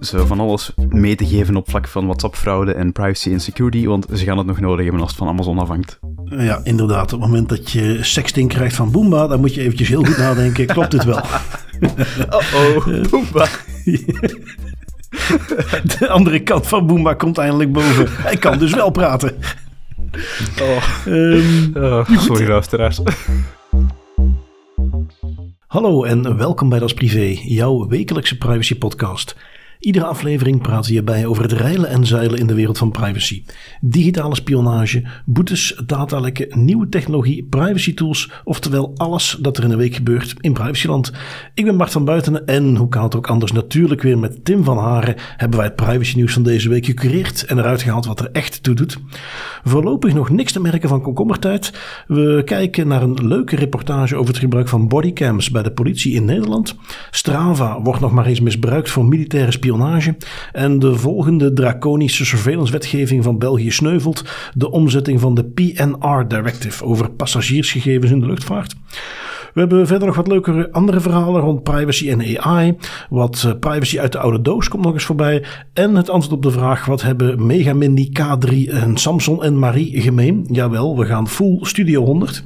Zo van alles mee te geven op vlak van WhatsApp-fraude en privacy en security, want ze gaan het nog nodig hebben als het van Amazon afhangt. Ja, inderdaad. Op het moment dat je sexting krijgt van Boomba, dan moet je eventjes heel goed nadenken. Klopt dit wel? Oh-oh, Boomba. De andere kant van Boomba komt eindelijk boven. Hij kan dus wel praten. Oh. Ehm, Oh, sorry luisteraars. Hallo en welkom bij Das Privé, jouw wekelijkse privacy podcast. Iedere aflevering praten hierbij over het reilen en zeilen in de wereld van privacy. Digitale spionage, boetes, datalekken, nieuwe technologie, privacy tools, oftewel alles dat er in een week gebeurt in privacyland. Ik ben Bart van Buitenen en hoe kan het ook anders natuurlijk weer met Tim van Haren hebben wij het privacy nieuws van deze week gecureerd en eruit gehaald wat er echt toe doet. Voorlopig nog niks te merken van komkommertijd. We kijken naar een leuke reportage over het gebruik van bodycams bij de politie in Nederland. Strava wordt nog maar eens misbruikt voor militaire spionage. En de volgende draconische surveillance-wetgeving van België sneuvelt. De omzetting van de PNR Directive over passagiersgegevens in de luchtvaart. We hebben verder nog wat leukere andere verhalen rond privacy en AI. Wat eh, privacy uit de oude doos komt nog eens voorbij. En het antwoord op de vraag: wat hebben Megamindi, K3 en Samson en Marie gemeen? Jawel, we gaan full Studio 100.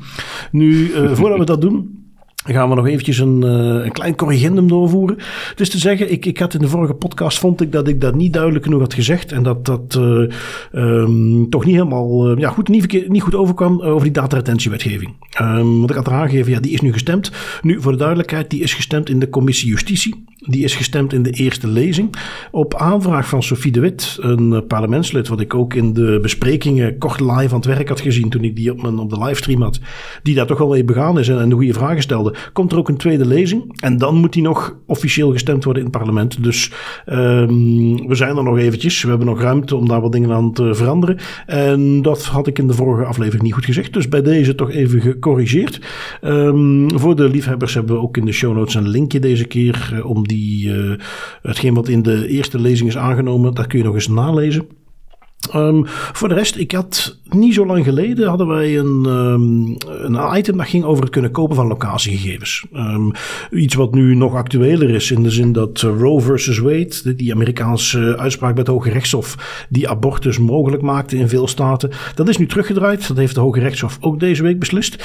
Nu, eh, voordat we dat doen. Gaan we nog eventjes een, eh, een klein corrigendum doorvoeren. Dus te zeggen, ik, ik had in de vorige podcast, vond ik dat ik dat niet duidelijk genoeg had gezegd. En dat dat eh, ehm, toch niet helemaal, eh, ja goed, niet, niet goed overkwam over die dataretentiewetgeving. Ehm want ik had er aangegeven, ja die is nu gestemd. Nu voor de duidelijkheid, die is gestemd in de commissie Justitie. Die is gestemd in de eerste lezing. Op aanvraag van Sophie de Wit, een parlementslid, wat ik ook in de besprekingen kort live aan het werk had gezien toen ik die op, mijn, op de livestream had. Die daar toch wel mee begaan is en, en de goede vragen stelde. Komt er ook een tweede lezing. En dan moet die nog officieel gestemd worden in het parlement. Dus ehm, we zijn er nog eventjes. We hebben nog ruimte om daar wat dingen aan te veranderen. En dat had ik in de vorige aflevering niet goed gezegd. Dus bij deze toch even gecorrigeerd. Ehm, voor de liefhebbers hebben we ook in de show notes een linkje deze keer. eh, om die, eh, hetgeen wat in de eerste lezing is aangenomen, dat kun je nog eens nalezen. Ehm, voor de rest, ik had niet zo lang geleden hadden wij een, ehm, een item dat ging over het kunnen kopen van locatiegegevens. Ehm, iets wat nu nog actueler is in de zin dat eh, Roe versus Wade, de- die Amerikaanse uitspraak bij het Hoge Rechtshof, die abortus mogelijk maakte in veel staten, dat is nu teruggedraaid. Dat heeft de Hoge Rechtshof ook deze week beslist.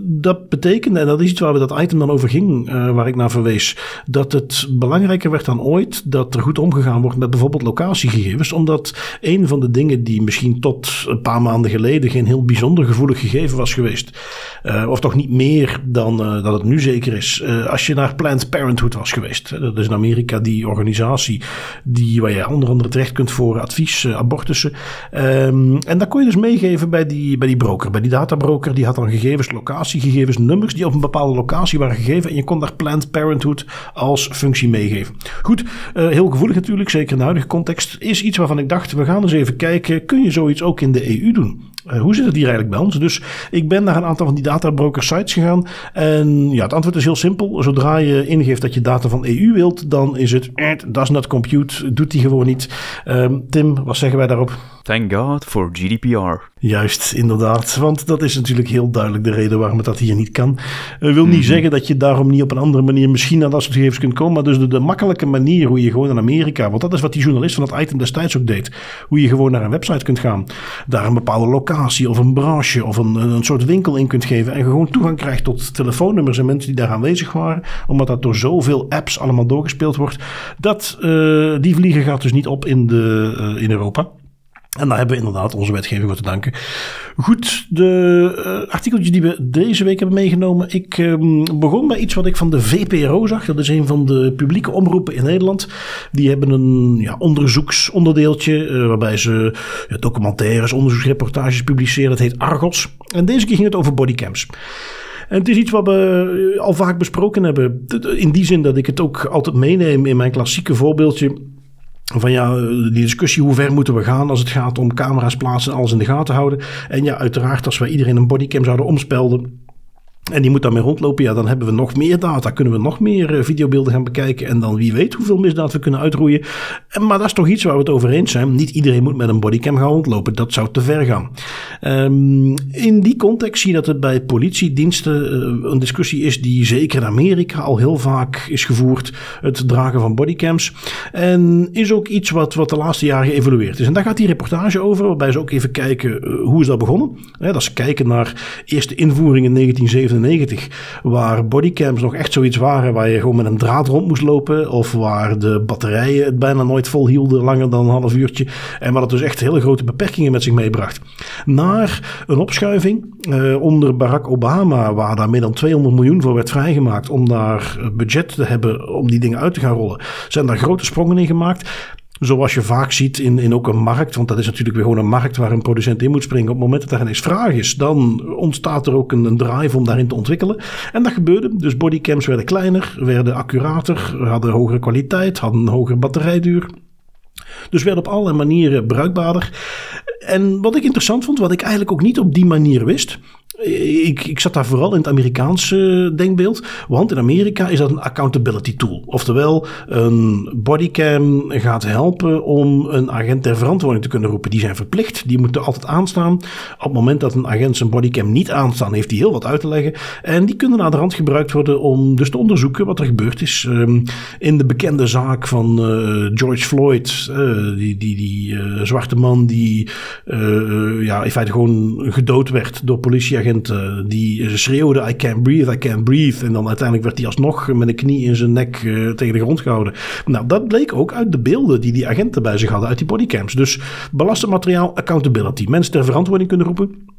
Dat betekende, en dat is iets waar we dat item dan over ging, eh, waar ik naar verwees, dat het belangrijker werd dan ooit dat er goed omgegaan wordt met bijvoorbeeld locatiegegevens, omdat een van de dingen die misschien tot een paar maanden geleden geen heel bijzonder gevoelig gegeven was geweest, eh, of toch niet meer dan eh, dat het nu zeker is, eh, als je naar Planned Parenthood was geweest. Dat is in Amerika die organisatie die, waar je onder andere terecht kunt voor advies, abortussen. Ehm, en dat kon je dus meegeven bij die, bij die broker, bij die databroker. Die had dan gegevens, locatiegegevens, nummers die op een bepaalde locatie waren gegeven. En je kon daar Planned Parenthood als functie meegeven. Goed, heel gevoelig natuurlijk, zeker in de huidige context. Is iets waarvan ik dacht, we gaan eens even kijken. Kun je zoiets ook in de EU doen? Eh, hoe zit het hier eigenlijk bij ons? Dus ik ben naar een aantal van die databroker sites gegaan. En ja, het antwoord is heel simpel. Zodra je ingeeft dat je data van EU wilt, dan is het eh, does not compute, doet die gewoon niet. Ehm, Tim, wat zeggen wij daarop? Thank God for GDPR. Juist, inderdaad. Want dat is natuurlijk heel duidelijk de reden waarom het dat hier niet kan. Dat wil niet zeggen dat je daarom niet op een andere manier misschien aan dat soort gegevens kunt komen. Maar dus de, de makkelijke manier hoe je gewoon in Amerika, want dat is wat die journalist van het item destijds ook deed. Hoe je gewoon naar een website kunt gaan. Daar een bepaalde locatie of een branche of een, een soort winkel in kunt geven. En gewoon toegang krijgt tot telefoonnummers en mensen die daar aanwezig waren. Omdat dat door zoveel apps allemaal doorgespeeld wordt. Dat, eh, die vliegen gaat dus niet op in, de, eh, in Europa. En daar hebben we inderdaad onze wetgeving voor te danken. Goed, de uh, artikeltjes die we deze week hebben meegenomen. Ik um, begon bij iets wat ik van de VPRO zag. Dat is een van de publieke omroepen in Nederland. Die hebben een ja, onderzoeksonderdeeltje. Uh, waarbij ze ja, documentaires, onderzoeksreportages publiceren. Dat heet Argos. En deze keer ging het over bodycams. En het is iets wat we al vaak besproken hebben. In die zin dat ik het ook altijd meeneem in mijn klassieke voorbeeldje van ja, die discussie hoe ver moeten we gaan als het gaat om camera's plaatsen en alles in de gaten houden. En ja, uiteraard als wij iedereen een bodycam zouden omspelden. En die moet daarmee rondlopen. Ja, dan hebben we nog meer data. Kunnen we nog meer eh, videobeelden gaan bekijken. En dan wie weet hoeveel misdaad we kunnen uitroeien. En, maar dat is toch iets waar we het over eens zijn. Niet iedereen moet met een bodycam gaan rondlopen. Dat zou te ver gaan. Um, in die context zie je dat het bij politiediensten uh, een discussie is die zeker in Amerika al heel vaak is gevoerd. Het dragen van bodycams. En is ook iets wat, wat de laatste jaren geëvolueerd is. En daar gaat die reportage over. Waarbij ze ook even kijken uh, hoe is dat begonnen. Ja, dat ze kijken naar eerste invoering in 1970. 1997, waar bodycams nog echt zoiets waren waar je gewoon met een draad rond moest lopen. Of waar de batterijen het bijna nooit vol hielden, langer dan een half uurtje. En waar het dus echt hele grote beperkingen met zich meebracht. Naar een opschuiving eh, onder Barack Obama, waar daar meer dan 200 miljoen voor werd vrijgemaakt om daar budget te hebben om die dingen uit te gaan rollen. Zijn daar grote sprongen in gemaakt. Zoals je vaak ziet in, in ook een markt, want dat is natuurlijk weer gewoon een markt waar een producent in moet springen. Op het moment dat er ineens vraag is, dan ontstaat er ook een, een drive om daarin te ontwikkelen. En dat gebeurde. Dus bodycams werden kleiner, werden accurater, hadden hogere kwaliteit, hadden een hogere batterijduur. Dus werden op allerlei manieren bruikbaarder. En wat ik interessant vond, wat ik eigenlijk ook niet op die manier wist, ik, ik zat daar vooral in het Amerikaanse denkbeeld. Want in Amerika is dat een accountability tool. Oftewel, een bodycam gaat helpen om een agent ter verantwoording te kunnen roepen. Die zijn verplicht, die moeten altijd aanstaan. Op het moment dat een agent zijn bodycam niet aanstaan, heeft hij heel wat uit te leggen. En die kunnen naar de rand gebruikt worden om dus te onderzoeken wat er gebeurd is. Um, in de bekende zaak van uh, George Floyd, die, die, die zwarte man die ja, in feite gewoon gedood werd door politie agenten die schreeuwde I can't breathe, I can't breathe. En dan uiteindelijk werd hij alsnog met een knie in zijn nek uh, tegen de grond gehouden. Nou, dat bleek ook uit de beelden die die agenten bij zich hadden uit die bodycams. Dus belastend materiaal, accountability. Mensen ter verantwoording kunnen roepen.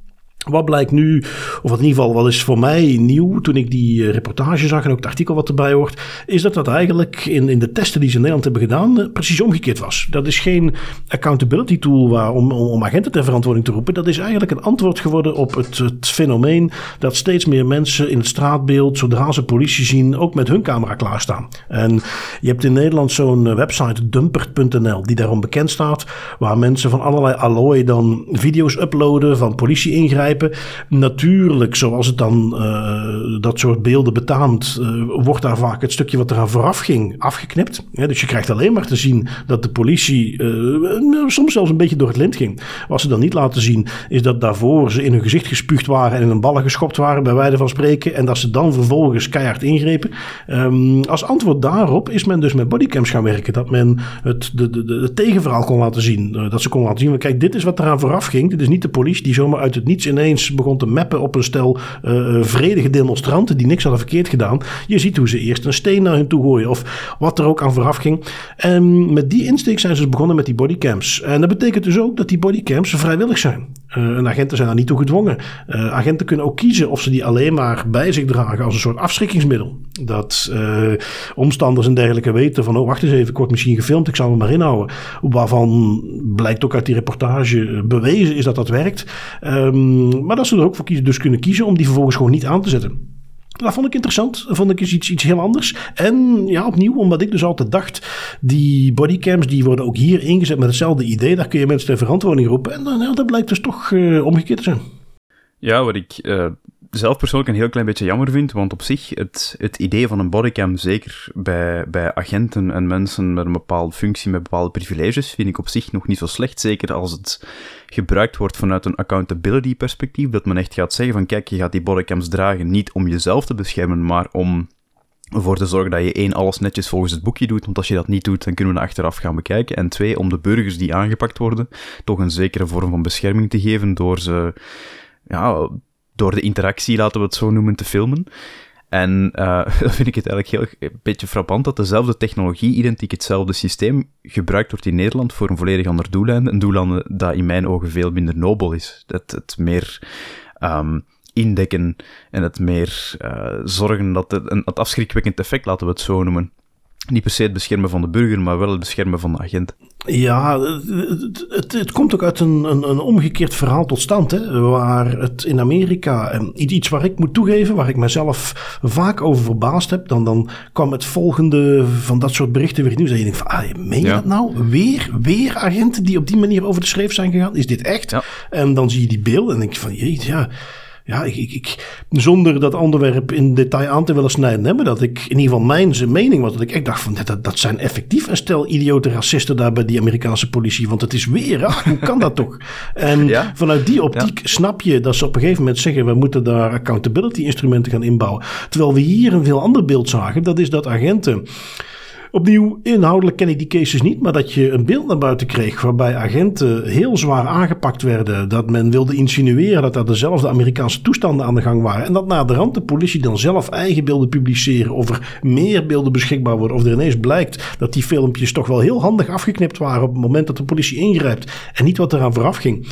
Wat blijkt nu, of in ieder geval wat is voor mij nieuw toen ik die eh, reportage zag en ook het artikel wat erbij hoort, is dat dat eigenlijk in, in de testen die ze in Nederland hebben gedaan eh, precies omgekeerd was. Dat is geen accountability tool waar, om, om agenten ter verantwoording te roepen. Dat is eigenlijk een antwoord geworden op het, het fenomeen dat steeds meer mensen in het straatbeeld, zodra ze politie zien, ook met hun camera klaarstaan. En je hebt in Nederland zo'n eh, website, dumpert.nl, die daarom bekend staat, waar mensen van allerlei allooi dan video's uploaden van politie ingrijpen Natuurlijk, zoals het dan uh, dat soort beelden betaamt, uh, wordt daar vaak het stukje wat eraan vooraf ging afgeknipt. Dus je krijgt alleen maar te zien dat de politie uh, soms zelfs een beetje door het lint ging. Wat ze dan niet laten zien, is dat daarvoor ze in hun gezicht gespuugd waren en in een ballen geschopt waren, bij wijze van spreken. En dat ze dan vervolgens keihard ingrepen. Um, als antwoord daarop is men dus met bodycams gaan werken. Dat men het de, de, de, tegenverhaal kon laten zien. dat ze kon laten zien, kijk, dit is wat eraan vooraf ging. Dit is niet de politie die zomaar uit het niets ineens ineens begon te mappen op een stel uh, vredige demonstranten die niks hadden verkeerd gedaan. Je ziet hoe ze eerst een steen naar hen toe gooien of wat er ook aan vooraf ging. En met die insteek zijn ze dus begonnen met die bodycams. En dat betekent dus ook dat die bodycams vrijwillig zijn. Uh, en agenten zijn daar niet toe gedwongen. Uh, agenten kunnen ook kiezen of ze die alleen maar bij zich dragen als een soort afschrikkingsmiddel. Dat uh, omstanders en dergelijke weten van, oh wacht eens even, ik word misschien gefilmd, ik zal me maar inhouden. Waarvan blijkt ook uit die reportage bewezen is dat dat werkt. Um, maar dat ze er ook voor kiezen, dus kunnen kiezen om die vervolgens gewoon niet aan te zetten. Dat vond ik interessant. Dat vond ik iets, iets heel anders. En ja, opnieuw, omdat ik dus altijd dacht, die bodycams die worden ook hier ingezet met hetzelfde idee. Daar kun je mensen ter verantwoording roepen. En dan, ja, dat blijkt dus toch uh, omgekeerd te zijn. Ja, wat ik uh, zelf persoonlijk een heel klein beetje jammer vind, want op zich, het, het idee van een bodycam, zeker bij, bij agenten en mensen met een bepaalde functie, met bepaalde privileges, vind ik op zich nog niet zo slecht. Zeker als het gebruikt wordt vanuit een accountability perspectief, dat men echt gaat zeggen van kijk, je gaat die bodycams dragen niet om jezelf te beschermen, maar om ervoor te zorgen dat je één, alles netjes volgens het boekje doet, want als je dat niet doet, dan kunnen we achteraf gaan bekijken. En twee, om de burgers die aangepakt worden, toch een zekere vorm van bescherming te geven door ze ja, door de interactie, laten we het zo noemen, te filmen. En uh, dan vind ik het eigenlijk heel een beetje frappant dat dezelfde technologie, identiek hetzelfde systeem, gebruikt wordt in Nederland voor een volledig ander doeleinde. Een doeleinde dat in mijn ogen veel minder nobel is. Het, het meer um, indekken en het meer uh, zorgen dat het een het afschrikwekkend effect, laten we het zo noemen. Niet per se het beschermen van de burger, maar wel het beschermen van de agent. Ja, het, het, het komt ook uit een, een, een, omgekeerd verhaal tot stand. Hè, waar het in Amerika, iets waar ik moet toegeven, waar ik mezelf vaak over verbaasd heb, dan, dan kwam het volgende van dat soort berichten weer nieuws. En je denkt van, ah, meen je dat nou? Weer, weer agenten die op die manier over de schreef zijn gegaan? Is dit echt? Ja. En dan zie je die beelden en denk je van, jeetje, ja ja, ik, ik, ik, zonder dat onderwerp in detail aan te willen snijden, hè, maar dat ik in ieder geval mijn zijn mening was, dat ik echt dacht van dat, dat zijn effectief een stel idiote racisten daar bij die Amerikaanse politie, want het is weer hoe kan dat toch? En vanuit die optiek snap je dat ze op een gegeven moment zeggen, we moeten daar accountability instrumenten gaan inbouwen. Terwijl we hier een veel ander beeld zagen, dat is dat agenten Opnieuw, inhoudelijk ken ik die cases niet, maar dat je een beeld naar buiten kreeg waarbij agenten heel zwaar aangepakt werden. Dat men wilde insinueren dat er dezelfde Amerikaanse toestanden aan de gang waren. En dat na de rand de politie dan zelf eigen beelden publiceren of er meer beelden beschikbaar worden. Of er ineens blijkt dat die filmpjes toch wel heel handig afgeknipt waren op het moment dat de politie ingrijpt en niet wat eraan vooraf ging.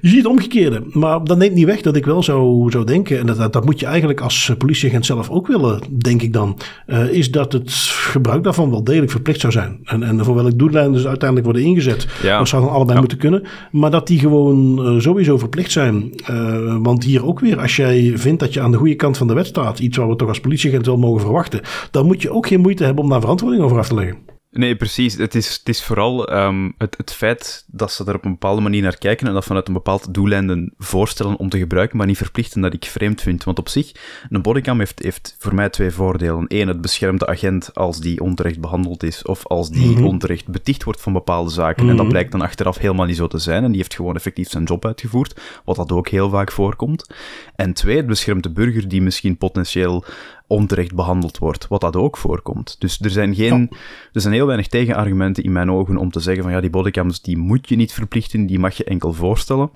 Je ziet het omgekeerde. Maar dat neemt niet weg dat ik wel zou, zou denken. En dat, dat moet je eigenlijk als politieagent zelf ook willen, denk ik dan. Uh, is dat het gebruik daarvan wel degelijk verplicht zou zijn. En, en voor welk doellijnen dus uiteindelijk worden ingezet. Ja. Dat zou dan allebei moeten kunnen. Maar dat die gewoon uh, sowieso verplicht zijn. Uh, want hier ook weer, als jij vindt dat je aan de goede kant van de wet staat. Iets wat we toch als politieagent wel mogen verwachten. Dan moet je ook geen moeite hebben om daar verantwoording over af te leggen. Nee, precies. Het is, het is vooral um, het, het feit dat ze er op een bepaalde manier naar kijken en dat vanuit een bepaald doeleinden voorstellen om te gebruiken, maar niet verplichten dat ik vreemd vind. Want op zich, een bodycam heeft, heeft voor mij twee voordelen. Eén, het beschermt de agent als die onterecht behandeld is of als die mm onterecht beticht wordt van bepaalde zaken. En dat mhm. blijkt dan achteraf helemaal niet zo te zijn en die heeft gewoon effectief zijn job uitgevoerd, wat dat ook heel vaak voorkomt. En twee, het beschermt de burger die misschien potentieel onterecht behandeld wordt, wat dat ook voorkomt. Dus er zijn, geen, er zijn heel weinig tegenargumenten in mijn ogen om te zeggen van ja, die bodycams die moet je niet verplichten, die mag je enkel voorstellen.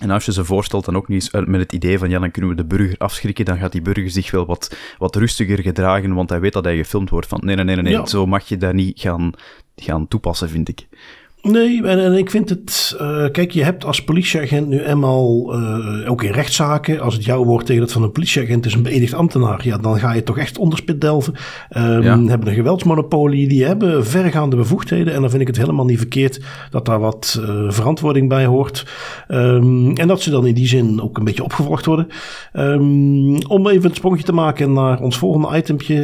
En als je ze voorstelt, dan ook niet met het idee van ja, dan kunnen we de burger afschrikken, dan gaat die burger zich wel wat, wat rustiger gedragen, want hij weet dat hij gefilmd wordt. Van nee, nee, nee, nee, nee. zo mag je dat niet gaan, gaan toepassen, vind ik. Nee, en, en, ik vind het. Uh, kijk, je hebt als politieagent nu eenmaal. Uh, ook in rechtszaken. Als het jouw woord tegen dat van een politieagent is een beëdigd ambtenaar. Ja, dan ga je toch echt onderspit delven. Um, ja. Hebben een geweldsmonopolie. Die hebben vergaande bevoegdheden. En dan vind ik het helemaal niet verkeerd dat daar wat uh, verantwoording bij hoort. Um, en dat ze dan in die zin ook een beetje opgevolgd worden. Um, om even een sprongje te maken naar ons volgende itempje.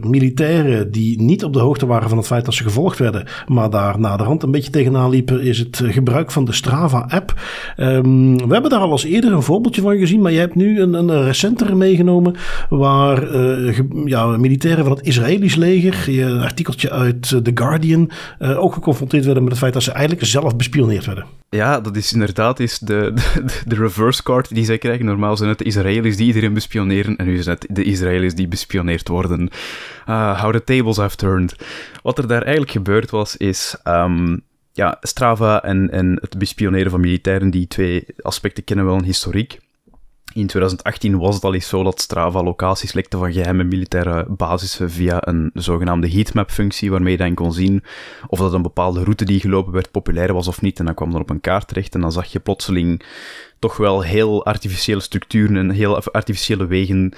militairen die niet op de hoogte waren van het feit dat ze gevolgd werden. Maar daar na de hand een beetje tegenaan liepen, is het eh, gebruik van de Strava-app. Um, we hebben daar al eens eerder een voorbeeldje van gezien, maar je hebt nu een, een recentere meegenomen waar uh, ja, militairen van het Israëlisch leger, een artikeltje uit The Guardian, ook geconfronteerd werden met het feit dat ze eigenlijk zelf bespioneerd werden. Ja, dat is inderdaad is de, de, de, reverse card die zij krijgen. Normaal zijn het de Israëli's die iedereen bespioneren en nu zijn het de Israëli's die bespioneerd worden. Uh, how the tables have turned. Wat er daar eigenlijk gebeurd was, is um, ja, Strava en, en het bespioneren van militairen, die twee aspecten kennen wel een historiek. In 2018 was het al eens zo dat Strava locaties lekte van geheime militaire basissen via een zogenaamde heatmap-functie, waarmee je dan kon zien of dat een bepaalde route die gelopen werd populair was of niet. En dan kwam dan op een kaart terecht en dan zag je plotseling toch wel heel artificiële structuren en heel artificiële wegen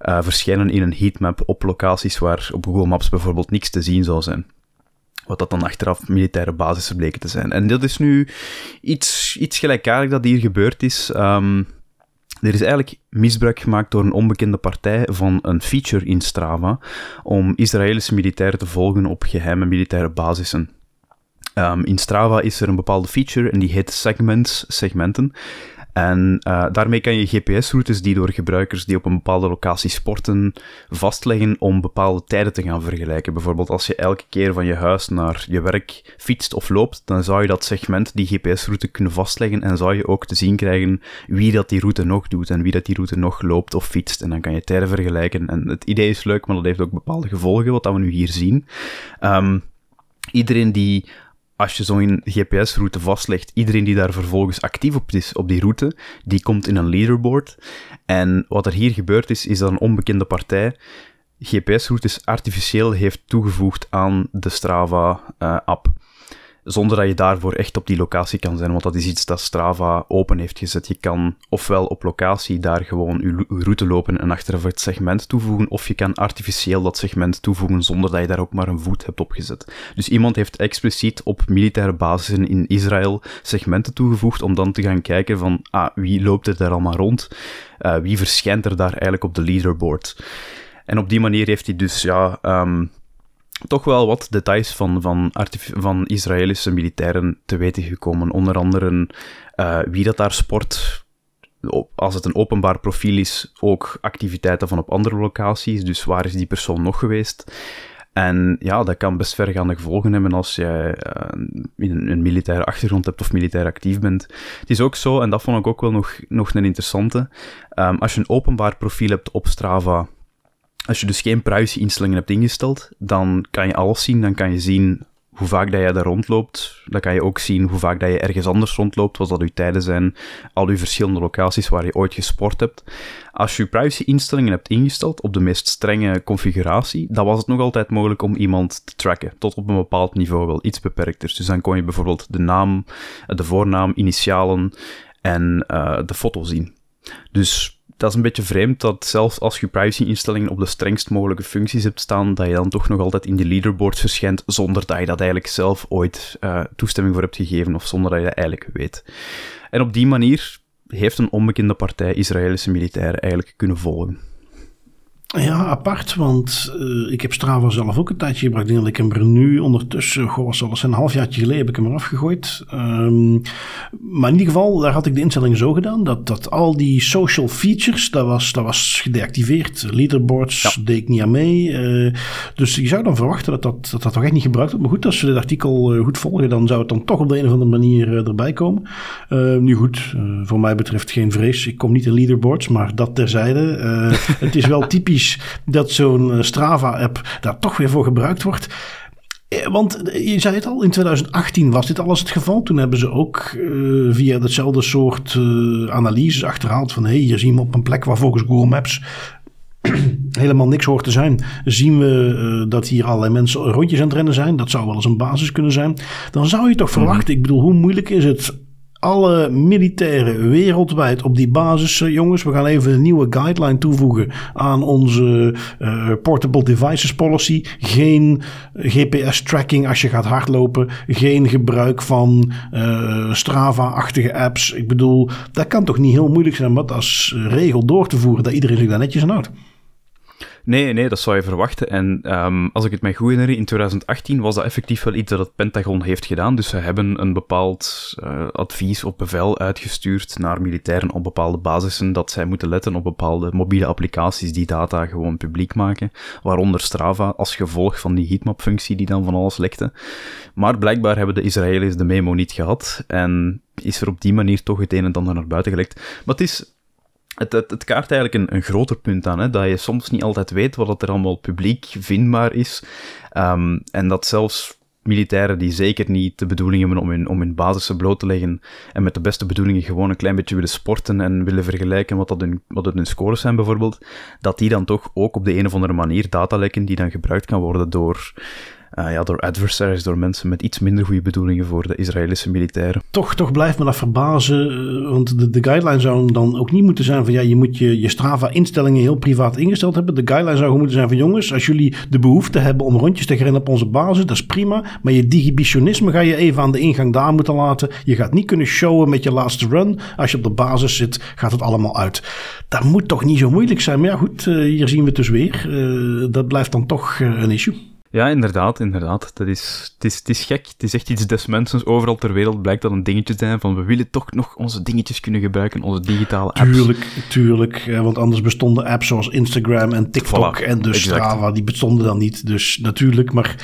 uh, verschijnen in een heatmap op locaties waar op Google Maps bijvoorbeeld niks te zien zou zijn. Wat dat dan achteraf militaire basissen bleken te zijn. En dat is nu iets, iets gelijkaardig dat hier gebeurd is. Um, er is eigenlijk misbruik gemaakt door een onbekende partij van een feature in Strava om Israëlische militairen te volgen op geheime militaire basissen. Um, in Strava is er een bepaalde feature en die heet segments, segmenten. En uh, daarmee kan je GPS-routes die door gebruikers die op een bepaalde locatie sporten vastleggen om bepaalde tijden te gaan vergelijken. Bijvoorbeeld als je elke keer van je huis naar je werk fietst of loopt, dan zou je dat segment, die GPS-route kunnen vastleggen en zou je ook te zien krijgen wie dat die route nog doet en wie dat die route nog loopt of fietst. En dan kan je tijden vergelijken. En het idee is leuk, maar dat heeft ook bepaalde gevolgen, wat dat we nu hier zien. Um, iedereen die als je zo'n GPS-route vastlegt, iedereen die daar vervolgens actief op is op die route, die komt in een leaderboard. En wat er hier gebeurd is, is dat een onbekende partij GPS-routes artificieel heeft toegevoegd aan de Strava-app. Uh, zonder dat je daarvoor echt op die locatie kan zijn, want dat is iets dat Strava open heeft gezet. Je kan ofwel op locatie daar gewoon je route lopen en achteraf het segment toevoegen, of je kan artificieel dat segment toevoegen zonder dat je daar ook maar een voet hebt opgezet. Dus iemand heeft expliciet op militaire basissen in Israël segmenten toegevoegd om dan te gaan kijken van, ah, wie loopt er daar allemaal rond? Uh, wie verschijnt er daar eigenlijk op de leaderboard? En op die manier heeft hij dus, ja, um, toch wel wat details van, van, van Israëlische militairen te weten gekomen. Onder andere uh, wie dat daar sport, als het een openbaar profiel is, ook activiteiten van op andere locaties. Dus waar is die persoon nog geweest? En ja, dat kan best vergaande gevolgen hebben als je uh, een, een, militaire achtergrond hebt of militair actief bent. Het is ook zo, en dat vond ik ook wel nog, nog een interessante, um, als je een openbaar profiel hebt op Strava, als je dus geen privacy-instellingen hebt ingesteld, dan kan je alles zien. Dan kan je zien hoe vaak dat jij daar rondloopt. Dan kan je ook zien hoe vaak dat je ergens anders rondloopt, wat dat uw tijden zijn, al uw verschillende locaties waar je ooit gesport hebt. Als je privacy-instellingen hebt ingesteld op de meest strenge configuratie, dan was het nog altijd mogelijk om iemand te tracken, tot op een bepaald niveau, wel iets beperkter. Dus dan kon je bijvoorbeeld de naam, de voornaam, initialen en uh, de foto zien. Dus dat is een beetje vreemd dat zelfs als je privacy-instellingen op de strengst mogelijke functies hebt staan, dat je dan toch nog altijd in de leaderboards verschijnt zonder dat je dat eigenlijk zelf ooit uh, toestemming voor hebt gegeven of zonder dat je dat eigenlijk weet. En op die manier heeft een onbekende partij Israëlische militairen eigenlijk kunnen volgen. Ja, apart, want uh, ik heb Strava zelf ook een tijdje gebruikt. Ik heb er nu ondertussen, goh, was al een halfjaartje geleden, heb ik hem eraf gegooid. Um, maar in ieder geval, daar had ik de instelling zo gedaan, dat, dat al die social features, dat was, dat was gedeactiveerd. Leaderboards ja. deed ik niet aan mee. Uh, dus je zou dan verwachten dat dat, dat, dat toch echt niet gebruikt wordt. Maar goed, als we dit artikel uh, goed volgen, dan zou het dan toch op de een of andere manier erbij komen. nu goed, voor mij betreft geen vrees. Ik kom niet in leaderboards, maar dat terzijde. het is wel typisch dat zo'n eh, Strava-app daar toch weer voor gebruikt wordt. Eh, want eh, je zei het al, in 2018 was dit alles het geval. Toen hebben ze ook uh, via hetzelfde soort uh, analyses achterhaald van... hé, hey, hier zien we op een plek waar volgens Google Maps helemaal niks hoort te zijn. Zien we uh, dat hier allerlei mensen rondjes aan het rennen zijn. Dat zou wel eens een basis kunnen zijn. Dan zou je toch mhm. verwachten, ik bedoel, hoe moeilijk is het alle militairen wereldwijd op die basis, uh, jongens, we gaan even een nieuwe guideline toevoegen aan onze uh, Portable Devices Policy. Geen GPS-tracking als je gaat hardlopen. Geen gebruik van uh, Strava-achtige apps. Ik bedoel, dat kan toch niet heel moeilijk zijn om dat als regel door te voeren, dat iedereen zich daar netjes aan houdt. Nee, nee, dat zou je verwachten. En um, als ik het mij goed herinner, in 2018 was dat effectief wel iets dat het Pentagon heeft gedaan. Dus ze hebben een bepaald uh, advies op bevel uitgestuurd naar militairen op bepaalde basissen dat zij moeten letten op bepaalde mobiele applicaties die data gewoon publiek maken. Waaronder Strava, als gevolg van die heatmap-functie die dan van alles lekte. Maar blijkbaar hebben de Israëli's de memo niet gehad en is er op die manier toch het een en ander naar buiten gelekt. Maar het is het, kaart eigenlijk een, een groter punt aan, hè, dat je soms niet altijd weet wat er allemaal publiek vindbaar is. Um, en dat zelfs militairen die zeker niet de bedoeling hebben om hun, om hun basissen bloot te leggen en met de beste bedoelingen gewoon een klein beetje willen sporten en willen vergelijken wat, dat hun, wat hun scores zijn bijvoorbeeld, dat die dan toch ook op de een of andere manier data lekken die dan gebruikt kan worden door uh, ja, door adversaries, door mensen met iets minder goede bedoelingen voor de Israëlische militairen. Toch, toch blijft me dat verbazen, uh, want de, de guideline zou dan ook niet moeten zijn van ja, je moet je, je Strava-instellingen heel privaat ingesteld hebben. De guideline zou moeten zijn van jongens, als jullie de behoefte hebben om rondjes te rennen op onze basis, dat is prima, maar je digibitionisme ga je even aan de ingang daar moeten laten. Je gaat niet kunnen showen met je laatste run. Als je op de basis zit, gaat het allemaal uit. Dat moet toch niet zo moeilijk zijn, maar ja goed, uh, hier zien we het dus weer. dat blijft dan toch een issue. Ja, inderdaad, inderdaad. Dat is, het, is, het is gek. Het is echt iets des mensen. Overal ter wereld blijkt dat een dingetje zijn van we willen toch nog onze dingetjes kunnen gebruiken, onze digitale apps. Tuurlijk, tuurlijk. Want anders bestonden apps zoals Instagram en TikTok en dus Strava, die bestonden dan niet. Dus natuurlijk, maar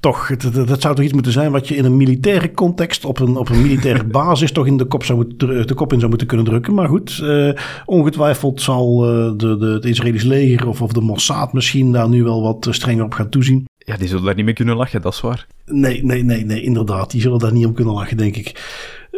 toch, dat, zou toch iets moeten zijn wat je in een militaire context, op een, op een militaire basis, toch in de kop, zou moeten, de kop in zou moeten kunnen drukken. Maar goed, uh, ongetwijfeld zal uh, de, de, het Israëlisch leger of, of de Mossad misschien daar nu wel wat strenger op gaan toezien. Ja, die zullen daar niet mee kunnen lachen, dat is waar. Nee, nee, nee, nee, inderdaad. Die zullen daar niet om kunnen lachen, denk ik.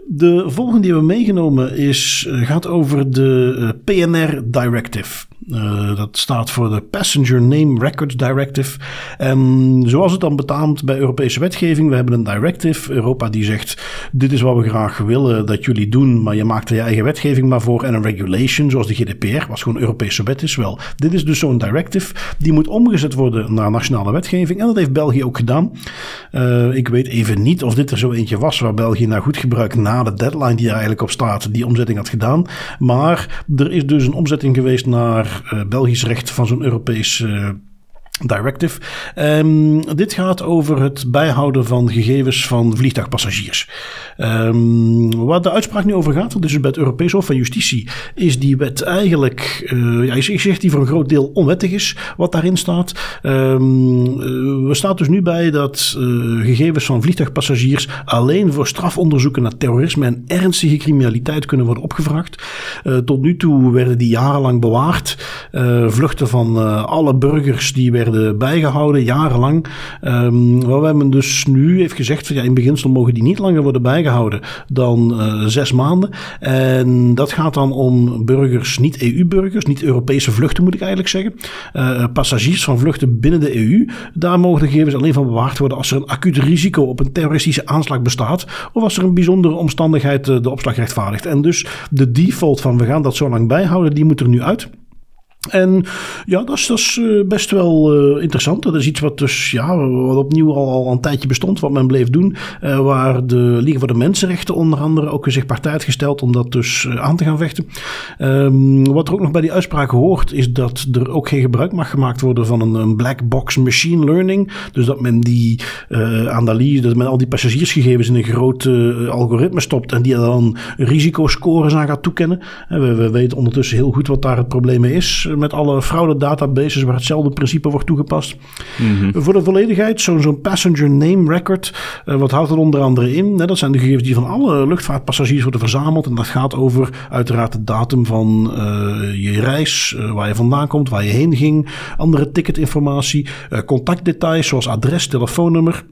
De volgende die we meegenomen is, eh, gaat over de eh, PNR Directive. Uh, dat staat voor de Passenger Name Records Directive. En zoals het dan betaamt bij Europese wetgeving, we hebben een directive. Europa die zegt, dit is wat we graag willen dat jullie doen, maar je maakt er je eigen wetgeving maar voor. En een regulation, zoals de GDPR, wat gewoon Europese wet is wel. Dit is dus zo'n directive, die moet omgezet worden naar nationale wetgeving. En dat heeft België ook gedaan. Uh, ik weet even niet of dit er zo eentje was waar België naar goed gebruik na de deadline die er eigenlijk op staat, die omzetting had gedaan. Maar er is dus een omzetting geweest naar uh, Belgisch recht van zo'n Europees uh, Directive. Um, dit gaat over het bijhouden van gegevens van vliegtuigpassagiers. Um, waar de uitspraak nu over gaat, dus bij het Europees Hof van Justitie, is die wet eigenlijk, uh, ja, ik zeg die voor een groot deel onwettig is, wat daarin staat. Um, uh, we staan dus nu bij dat uh, gegevens van vliegtuigpassagiers alleen voor strafonderzoeken naar terrorisme en ernstige criminaliteit kunnen worden opgevraagd. tot nu toe werden die jarenlang bewaard. vluchten van alle burgers die werden bijgehouden, jarenlang. Um, waar men dus nu heeft gezegd van ja, in beginsel mogen die niet langer worden bijgehouden dan uh, zes maanden. En dat gaat dan om burgers, niet EU-burgers, niet Europese vluchten moet ik eigenlijk zeggen. Uh, passagiers van vluchten binnen de EU. Daar mogen de gegevens alleen van bewaard worden als er een acuut risico op een terroristische aanslag bestaat. Of als er een bijzondere omstandigheid de opslag rechtvaardigt. En dus de default van we gaan dat zo lang bijhouden, die moet er nu uit. En ja, dat is, eh, best wel uh, interessant. Dat is iets wat dus ja, wat opnieuw al, al een tijdje bestond, wat men bleef doen. Uh, waar de Liga voor de Mensenrechten onder andere ook zich partij had gesteld om dat dus aan te gaan vechten. Um, wat er ook nog bij die uitspraak hoort, is dat er ook geen gebruik mag gemaakt worden van een, een black box machine learning. Dus dat men die analyse, dat men al die passagiersgegevens in een groot algoritme stopt en die dan risicoscores aan gaat toekennen. We, we weten ondertussen heel goed wat daar het probleem mee is met alle fraude databases waar hetzelfde principe wordt toegepast. Mm -hmm. Voor de volledigheid, zo'n zo passenger name record, uh, wat houdt het onder andere in? dat zijn de gegevens die van alle luchtvaartpassagiers worden verzameld. En dat gaat over uiteraard de datum van uh, je reis, uh, waar je vandaan komt, waar je heen ging, andere ticketinformatie, contactdetails zoals adres, telefoonnummer.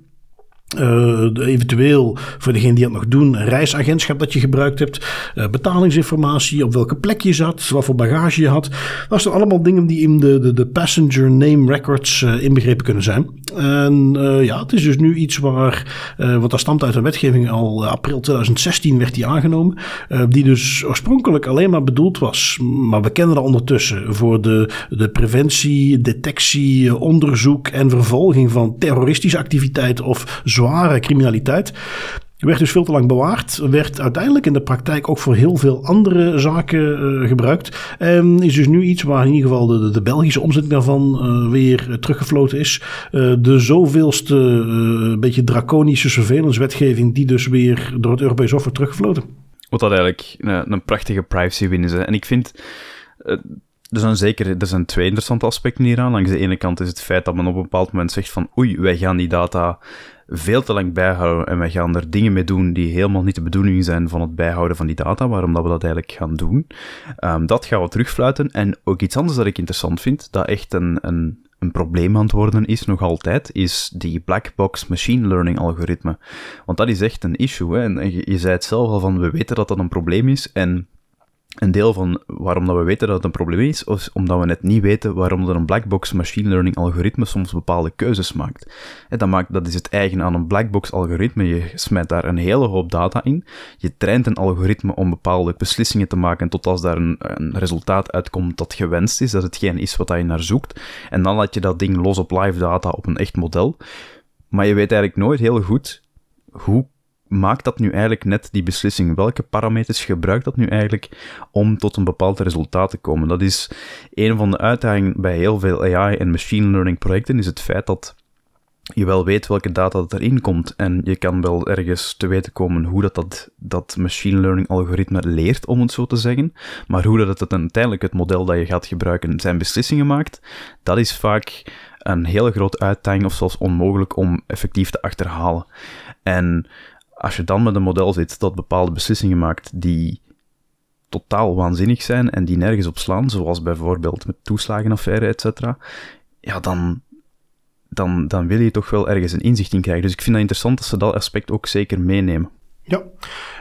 Uh, eventueel voor degene die dat nog doen, een reisagentschap dat je gebruikt hebt, uh, betalingsinformatie, op welke plek je zat, wat voor bagage je had. Dat zijn allemaal dingen die in de, de, de passenger name records uh, inbegrepen kunnen zijn. En ja, het is dus nu iets waar, want dat stamt uit een wetgeving al april 2016 werd die aangenomen, die dus oorspronkelijk alleen maar bedoeld was, maar we kennen dat ondertussen, voor de, de preventie, detectie, onderzoek en vervolging van terroristische activiteiten of zware criminaliteit. Werd dus veel te lang bewaard. Werd uiteindelijk in de praktijk ook voor heel veel andere zaken uh, gebruikt. En is dus nu iets waar in ieder geval de, de Belgische omzetting daarvan uh, weer teruggefloten is. De zoveelste beetje draconische surveillance-wetgeving die dus weer door het Europees Hof wordt teruggefloten. Wat dat eigenlijk een, een prachtige privacy win is. En ik vind er zijn zeker er zijn twee interessante aspecten hieraan. Langs de ene kant is het feit dat men op een bepaald moment zegt van oei, wij gaan die data veel te lang bijhouden en wij gaan er dingen mee doen die helemaal niet de bedoeling zijn van het bijhouden van die data, waarom dat we dat eigenlijk gaan doen. Um, dat gaan we terugfluiten. En ook iets anders dat ik interessant vind, dat echt een, een, een probleem aan het worden is, nog altijd, is die black box machine learning algoritme. Want dat is echt een issue. Hè? En je, je zei het zelf al van, we weten dat dat een probleem is en een deel van waarom dat we weten dat het een probleem is, is omdat we net niet weten waarom er een blackbox machine learning algoritme soms bepaalde keuzes maakt. En dat, maakt. dat is het eigen aan een blackbox algoritme. Je smijt daar een hele hoop data in. Je traint een algoritme om bepaalde beslissingen te maken tot als daar een, een resultaat uitkomt dat gewenst is, dat hetgeen is wat je naar zoekt. En dan laat je dat ding los op live data op een echt model. Maar je weet eigenlijk nooit heel goed hoe maakt dat nu eigenlijk net die beslissing? Welke parameters gebruikt dat nu eigenlijk om tot een bepaald resultaat te komen? Dat is een van de uitdagingen bij heel veel AI en machine learning projecten, is het feit dat je wel weet welke data dat erin komt en je kan wel ergens te weten komen hoe dat, dat, dat machine learning algoritme leert, om het zo te zeggen. Maar hoe dat het uiteindelijk het model dat je gaat gebruiken zijn beslissingen maakt, dat is vaak een hele grote uitdaging of zelfs onmogelijk om effectief te achterhalen. En als je dan met een model zit dat bepaalde beslissingen maakt die totaal waanzinnig zijn en die nergens op slaan, zoals bijvoorbeeld met toeslagenaffaire, et cetera, ja, dan, dan, dan wil je toch wel ergens een inzicht in krijgen. Dus ik vind het interessant dat ze dat aspect ook zeker meenemen. Ja,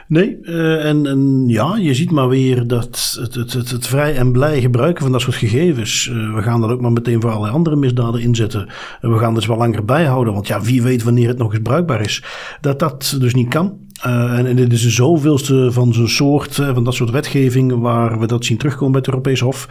nee, uh, en, en ja, je ziet maar weer dat het, het, het, het vrij en blij gebruiken van dat soort gegevens. Uh, we gaan dat ook maar meteen voor allerlei andere misdaden inzetten. We gaan dus wel langer bijhouden, want ja, wie weet wanneer het nog eens bruikbaar is. Dat dat dus niet kan. en, en dit is de zoveelste van zo'n soort, van dat soort wetgeving waar we dat zien terugkomen bij het Europees Hof.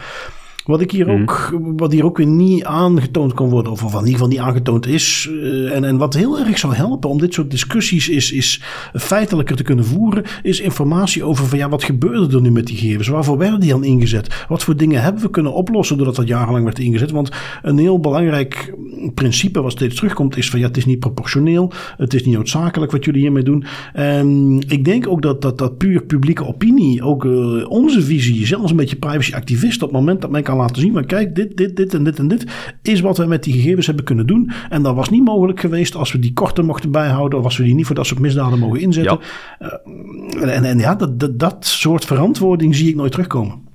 Wat, ik hier Mhm. ook, wat hier ook weer niet aangetoond kan worden, of, of in ieder geval niet aangetoond is. eh, en, en wat heel erg zou helpen om dit soort discussies is, is feitelijker te kunnen voeren, is informatie over van ja, wat gebeurde er nu met die gegevens? Waarvoor werden die dan ingezet? Wat voor dingen hebben we kunnen oplossen doordat dat jarenlang werd ingezet? Want een heel belangrijk principe wat steeds terugkomt is van ja, het is niet proportioneel, het is niet noodzakelijk wat jullie hiermee doen. En ik denk ook dat dat, dat puur publieke opinie, ook eh, onze visie, zelfs een beetje privacy-activist, op het moment dat men kan laten zien van kijk, dit, dit, dit en dit en dit is wat wij met die gegevens hebben kunnen doen. En dat was niet mogelijk geweest als we die korter mochten bijhouden of als we die niet voor dat soort misdaden mogen inzetten. Eh, en, en ja, dat, dat, dat soort verantwoording zie ik nooit terugkomen.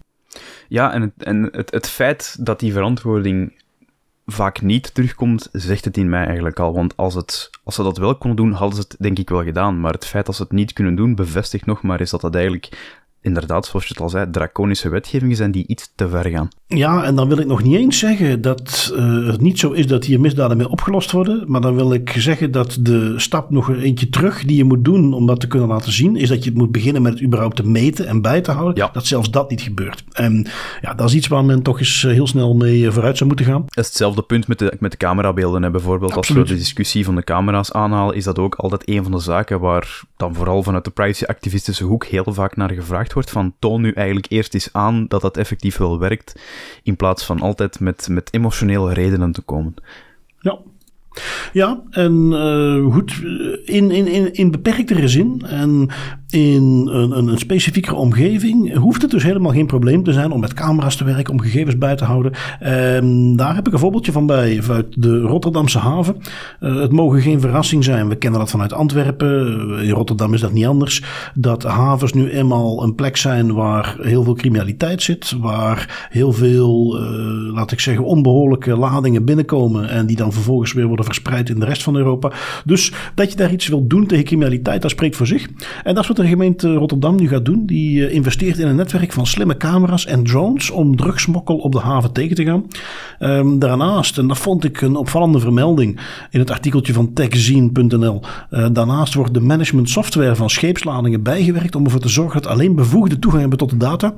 Ja, en, het, en het, het feit dat die verantwoording vaak niet terugkomt, zegt het in mij eigenlijk al. Want als, het, als ze dat wel konden doen, hadden ze het denk ik wel gedaan. Maar het feit dat ze het niet kunnen doen, bevestigt nog maar eens dat dat eigenlijk, inderdaad, zoals je het al zei, draconische wetgevingen zijn die iets te ver gaan. Ja, en dan wil ik nog niet eens zeggen dat uh, het niet zo is dat hier misdaden mee opgelost worden. Maar dan wil ik zeggen dat de stap nog een eentje terug die je moet doen om dat te kunnen laten zien, is dat je het moet beginnen met het überhaupt te meten en bij te houden. Ja. Dat zelfs dat niet gebeurt. En ja, dat is iets waar men toch eens heel snel mee vooruit zou moeten gaan. Dat is hetzelfde punt met de, met de camerabeelden. Hè. Bijvoorbeeld, Absoluut. als we de discussie van de camera's aanhalen, is dat ook altijd een van de zaken waar dan vooral vanuit de privacy-activistische hoek heel vaak naar gevraagd wordt. Van toon nu eigenlijk eerst eens aan dat dat effectief wel werkt, in plaats van altijd met, met emotionele redenen te komen. Ja. Ja, en uh, goed, in, in, in, in beperktere zin en in een, een, specifiekere omgeving hoeft het dus helemaal geen probleem te zijn om met camera's te werken, om gegevens bij te houden. Um, daar heb ik een voorbeeldje van bij, vanuit de Rotterdamse haven. Uh, het mogen geen verrassing zijn, we kennen dat vanuit Antwerpen. In Rotterdam is dat niet anders. Dat havens nu eenmaal een plek zijn waar heel veel criminaliteit zit, waar heel veel, uh, laat ik zeggen, onbehoorlijke ladingen binnenkomen en die dan vervolgens weer worden verspreid in de rest van Europa. Dus dat je daar iets wil doen tegen criminaliteit, dat spreekt voor zich. En dat wat de gemeente Rotterdam nu gaat doen. Die investeert in een netwerk van slimme camera's en drones om drugsmokkel op de haven tegen te gaan. Um, daarnaast, en dat vond ik een opvallende vermelding in het artikeltje van techzine.nl. Uh, daarnaast wordt de management software van scheepsladingen bijgewerkt om ervoor te zorgen dat alleen bevoegde toegang hebben tot de data.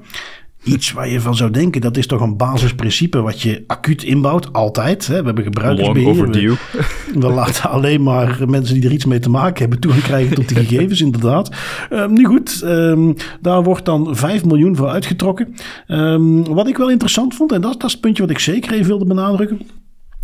Iets waar je van zou denken, dat is toch een basisprincipe wat je acuut inbouwt, altijd. Hè? We hebben gebruikersbeheer. We, we, laten alleen maar mensen die er iets mee te maken hebben toegang krijgen tot die gegevens, inderdaad. Um, nu goed, um, daar wordt dan 5 miljoen voor uitgetrokken. Um, wat ik wel interessant vond, en dat, dat is het puntje wat ik zeker even wilde benadrukken.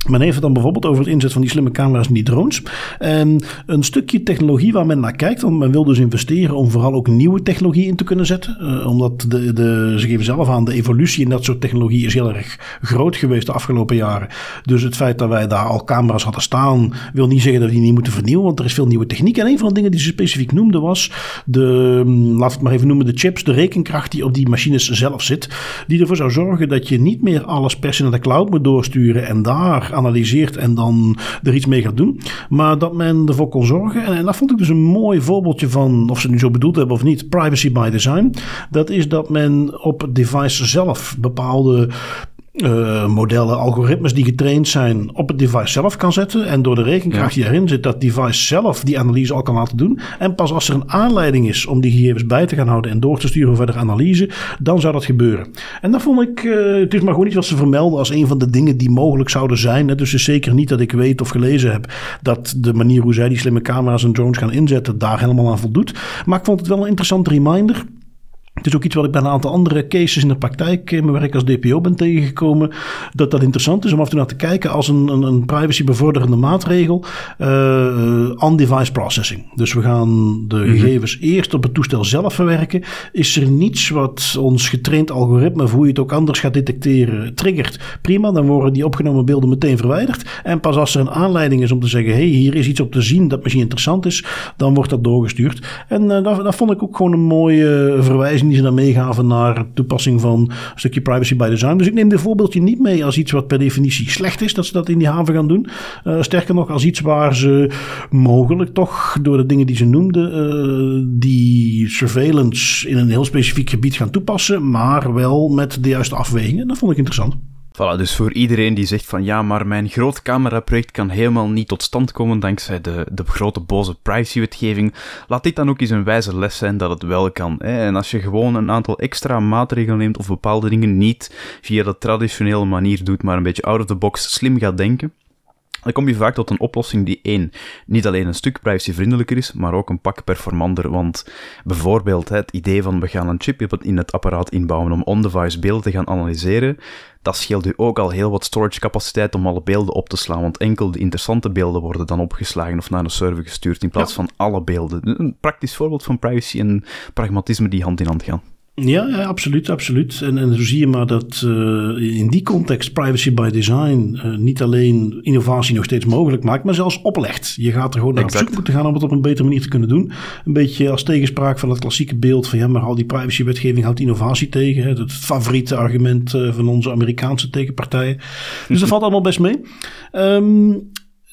Men heeft het dan bijvoorbeeld over het inzet van die slimme camera's en die drones. En een stukje technologie waar men naar kijkt, want men wil dus investeren om vooral ook nieuwe technologie in te kunnen zetten. Uh, omdat de, de, ze geven zelf aan, de evolutie in dat soort technologie is heel erg groot geweest de afgelopen jaren. Dus het feit dat wij daar al camera's hadden staan, wil niet zeggen dat we die niet moeten vernieuwen, want er is veel nieuwe techniek. En een van de dingen die ze specifiek noemden was de, laat het maar even noemen, de chips, de rekenkracht die op die machines zelf zit. Die ervoor zou zorgen dat je niet meer alles per se naar de cloud moet doorsturen en daar analyseert en dan er iets mee gaat doen. Maar dat men ervoor kon zorgen. En, en dat vond ik dus een mooi voorbeeldje van, of ze het nu zo bedoeld hebben of niet, privacy by design. Dat is dat men op het device zelf bepaalde uh, modellen, algoritmes die getraind zijn op het device zelf kan zetten. En door de rekenkracht die erin zit, dat device zelf die analyse al kan laten doen. En pas als er een aanleiding is om die gegevens bij te gaan houden en door te sturen voor verdere analyse, dan zou dat gebeuren. En dat vond ik, uh, het is maar gewoon niet wat ze vermelden als een van de dingen die mogelijk zouden zijn. Hè. Dus het is zeker niet dat ik weet of gelezen heb dat de manier hoe zij die slimme camera's en drones gaan inzetten daar helemaal aan voldoet. Maar ik vond het wel een interessante reminder. Het is ook iets wat ik bij een aantal andere cases in de praktijk in mijn werk als DPO ben tegengekomen. Dat dat interessant is om af en toe naar te kijken als een, een, een privacy bevorderende maatregel. Uh, on-device processing. Dus we gaan de mm-hmm. gegevens eerst op het toestel zelf verwerken. Is er niets wat ons getraind algoritme, of hoe je het ook anders gaat detecteren, triggert? Prima, dan worden die opgenomen beelden meteen verwijderd. En pas als er een aanleiding is om te zeggen, hey, hier is iets op te zien dat misschien interessant is, dan wordt dat doorgestuurd. En uh, dat, dat vond ik ook gewoon een mooie verwijzing die ze dan meegaven naar toepassing van een stukje privacy by design. Dus ik neem dit voorbeeldje niet mee als iets wat per definitie slecht is, dat ze dat in die haven gaan doen. Uh, sterker nog, als iets waar ze mogelijk toch door de dingen die ze noemden, uh, die surveillance in een heel specifiek gebied gaan toepassen, maar wel met de juiste afwegingen. Dat vond ik interessant. Voilà, dus voor iedereen die zegt van ja, maar mijn groot cameraproject kan helemaal niet tot stand komen dankzij de, de grote boze privacywetgeving, laat dit dan ook eens een wijze les zijn dat het wel kan. Hè? En als je gewoon een aantal extra maatregelen neemt of bepaalde dingen niet via de traditionele manier doet, maar een beetje out of the box slim gaat denken, dan kom je vaak tot een oplossing die één, niet alleen een stuk privacyvriendelijker is, maar ook een pak performanter. Want bijvoorbeeld het idee van we gaan een chip in het apparaat inbouwen om on-device beelden te gaan analyseren, dat scheelt u ook al heel wat storage capaciteit om alle beelden op te slaan, want enkel de interessante beelden worden dan opgeslagen of naar een server gestuurd in plaats van alle beelden. Een praktisch voorbeeld van privacy en pragmatisme die hand in hand gaan. Ja, ja, absoluut, absoluut. En, en zo zie je maar dat uh, in die context privacy by design uh, niet alleen innovatie nog steeds mogelijk maakt, maar zelfs oplegt. Je gaat er gewoon naar op zoek moeten gaan om het op een betere manier te kunnen doen. Een beetje als tegenspraak van het klassieke beeld van ja, maar al die privacywetgeving houdt innovatie tegen. Hè? Dat het favoriete argument uh, van onze Amerikaanse tegenpartijen. Dus dat valt allemaal best mee. Um,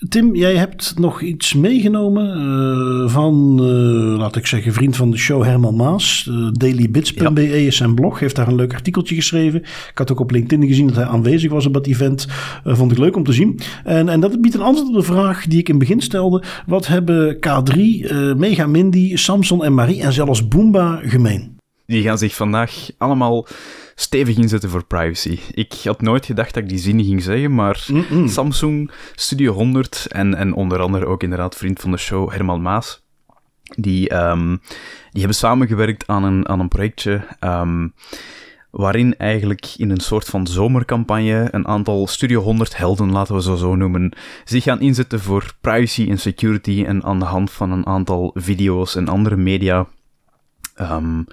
Tim, jij hebt nog iets meegenomen uh, van, uh, laat ik zeggen, vriend van de show Herman Maas. Uh, dailybits.be is zijn blog, heeft daar een leuk artikeltje geschreven. Ik had ook op LinkedIn gezien dat hij aanwezig was op dat event. vond ik leuk om te zien. En, en dat biedt een antwoord op de vraag die ik in het begin stelde. Wat hebben K3, Mega Mindy, Samson en Marie en zelfs Boomba gemeen? Die gaan zich vandaag allemaal stevig inzetten voor privacy. Ik had nooit gedacht dat ik die zin ging zeggen, maar Samsung, Studio 100 en, en onder andere ook inderdaad vriend van de show Herman Maas, die, um, die hebben samengewerkt aan een, aan een projectje um, waarin eigenlijk in een soort van zomercampagne een aantal Studio 100 helden, laten we ze zo noemen, zich gaan inzetten voor privacy en security en aan de hand van een aantal video's en andere media um,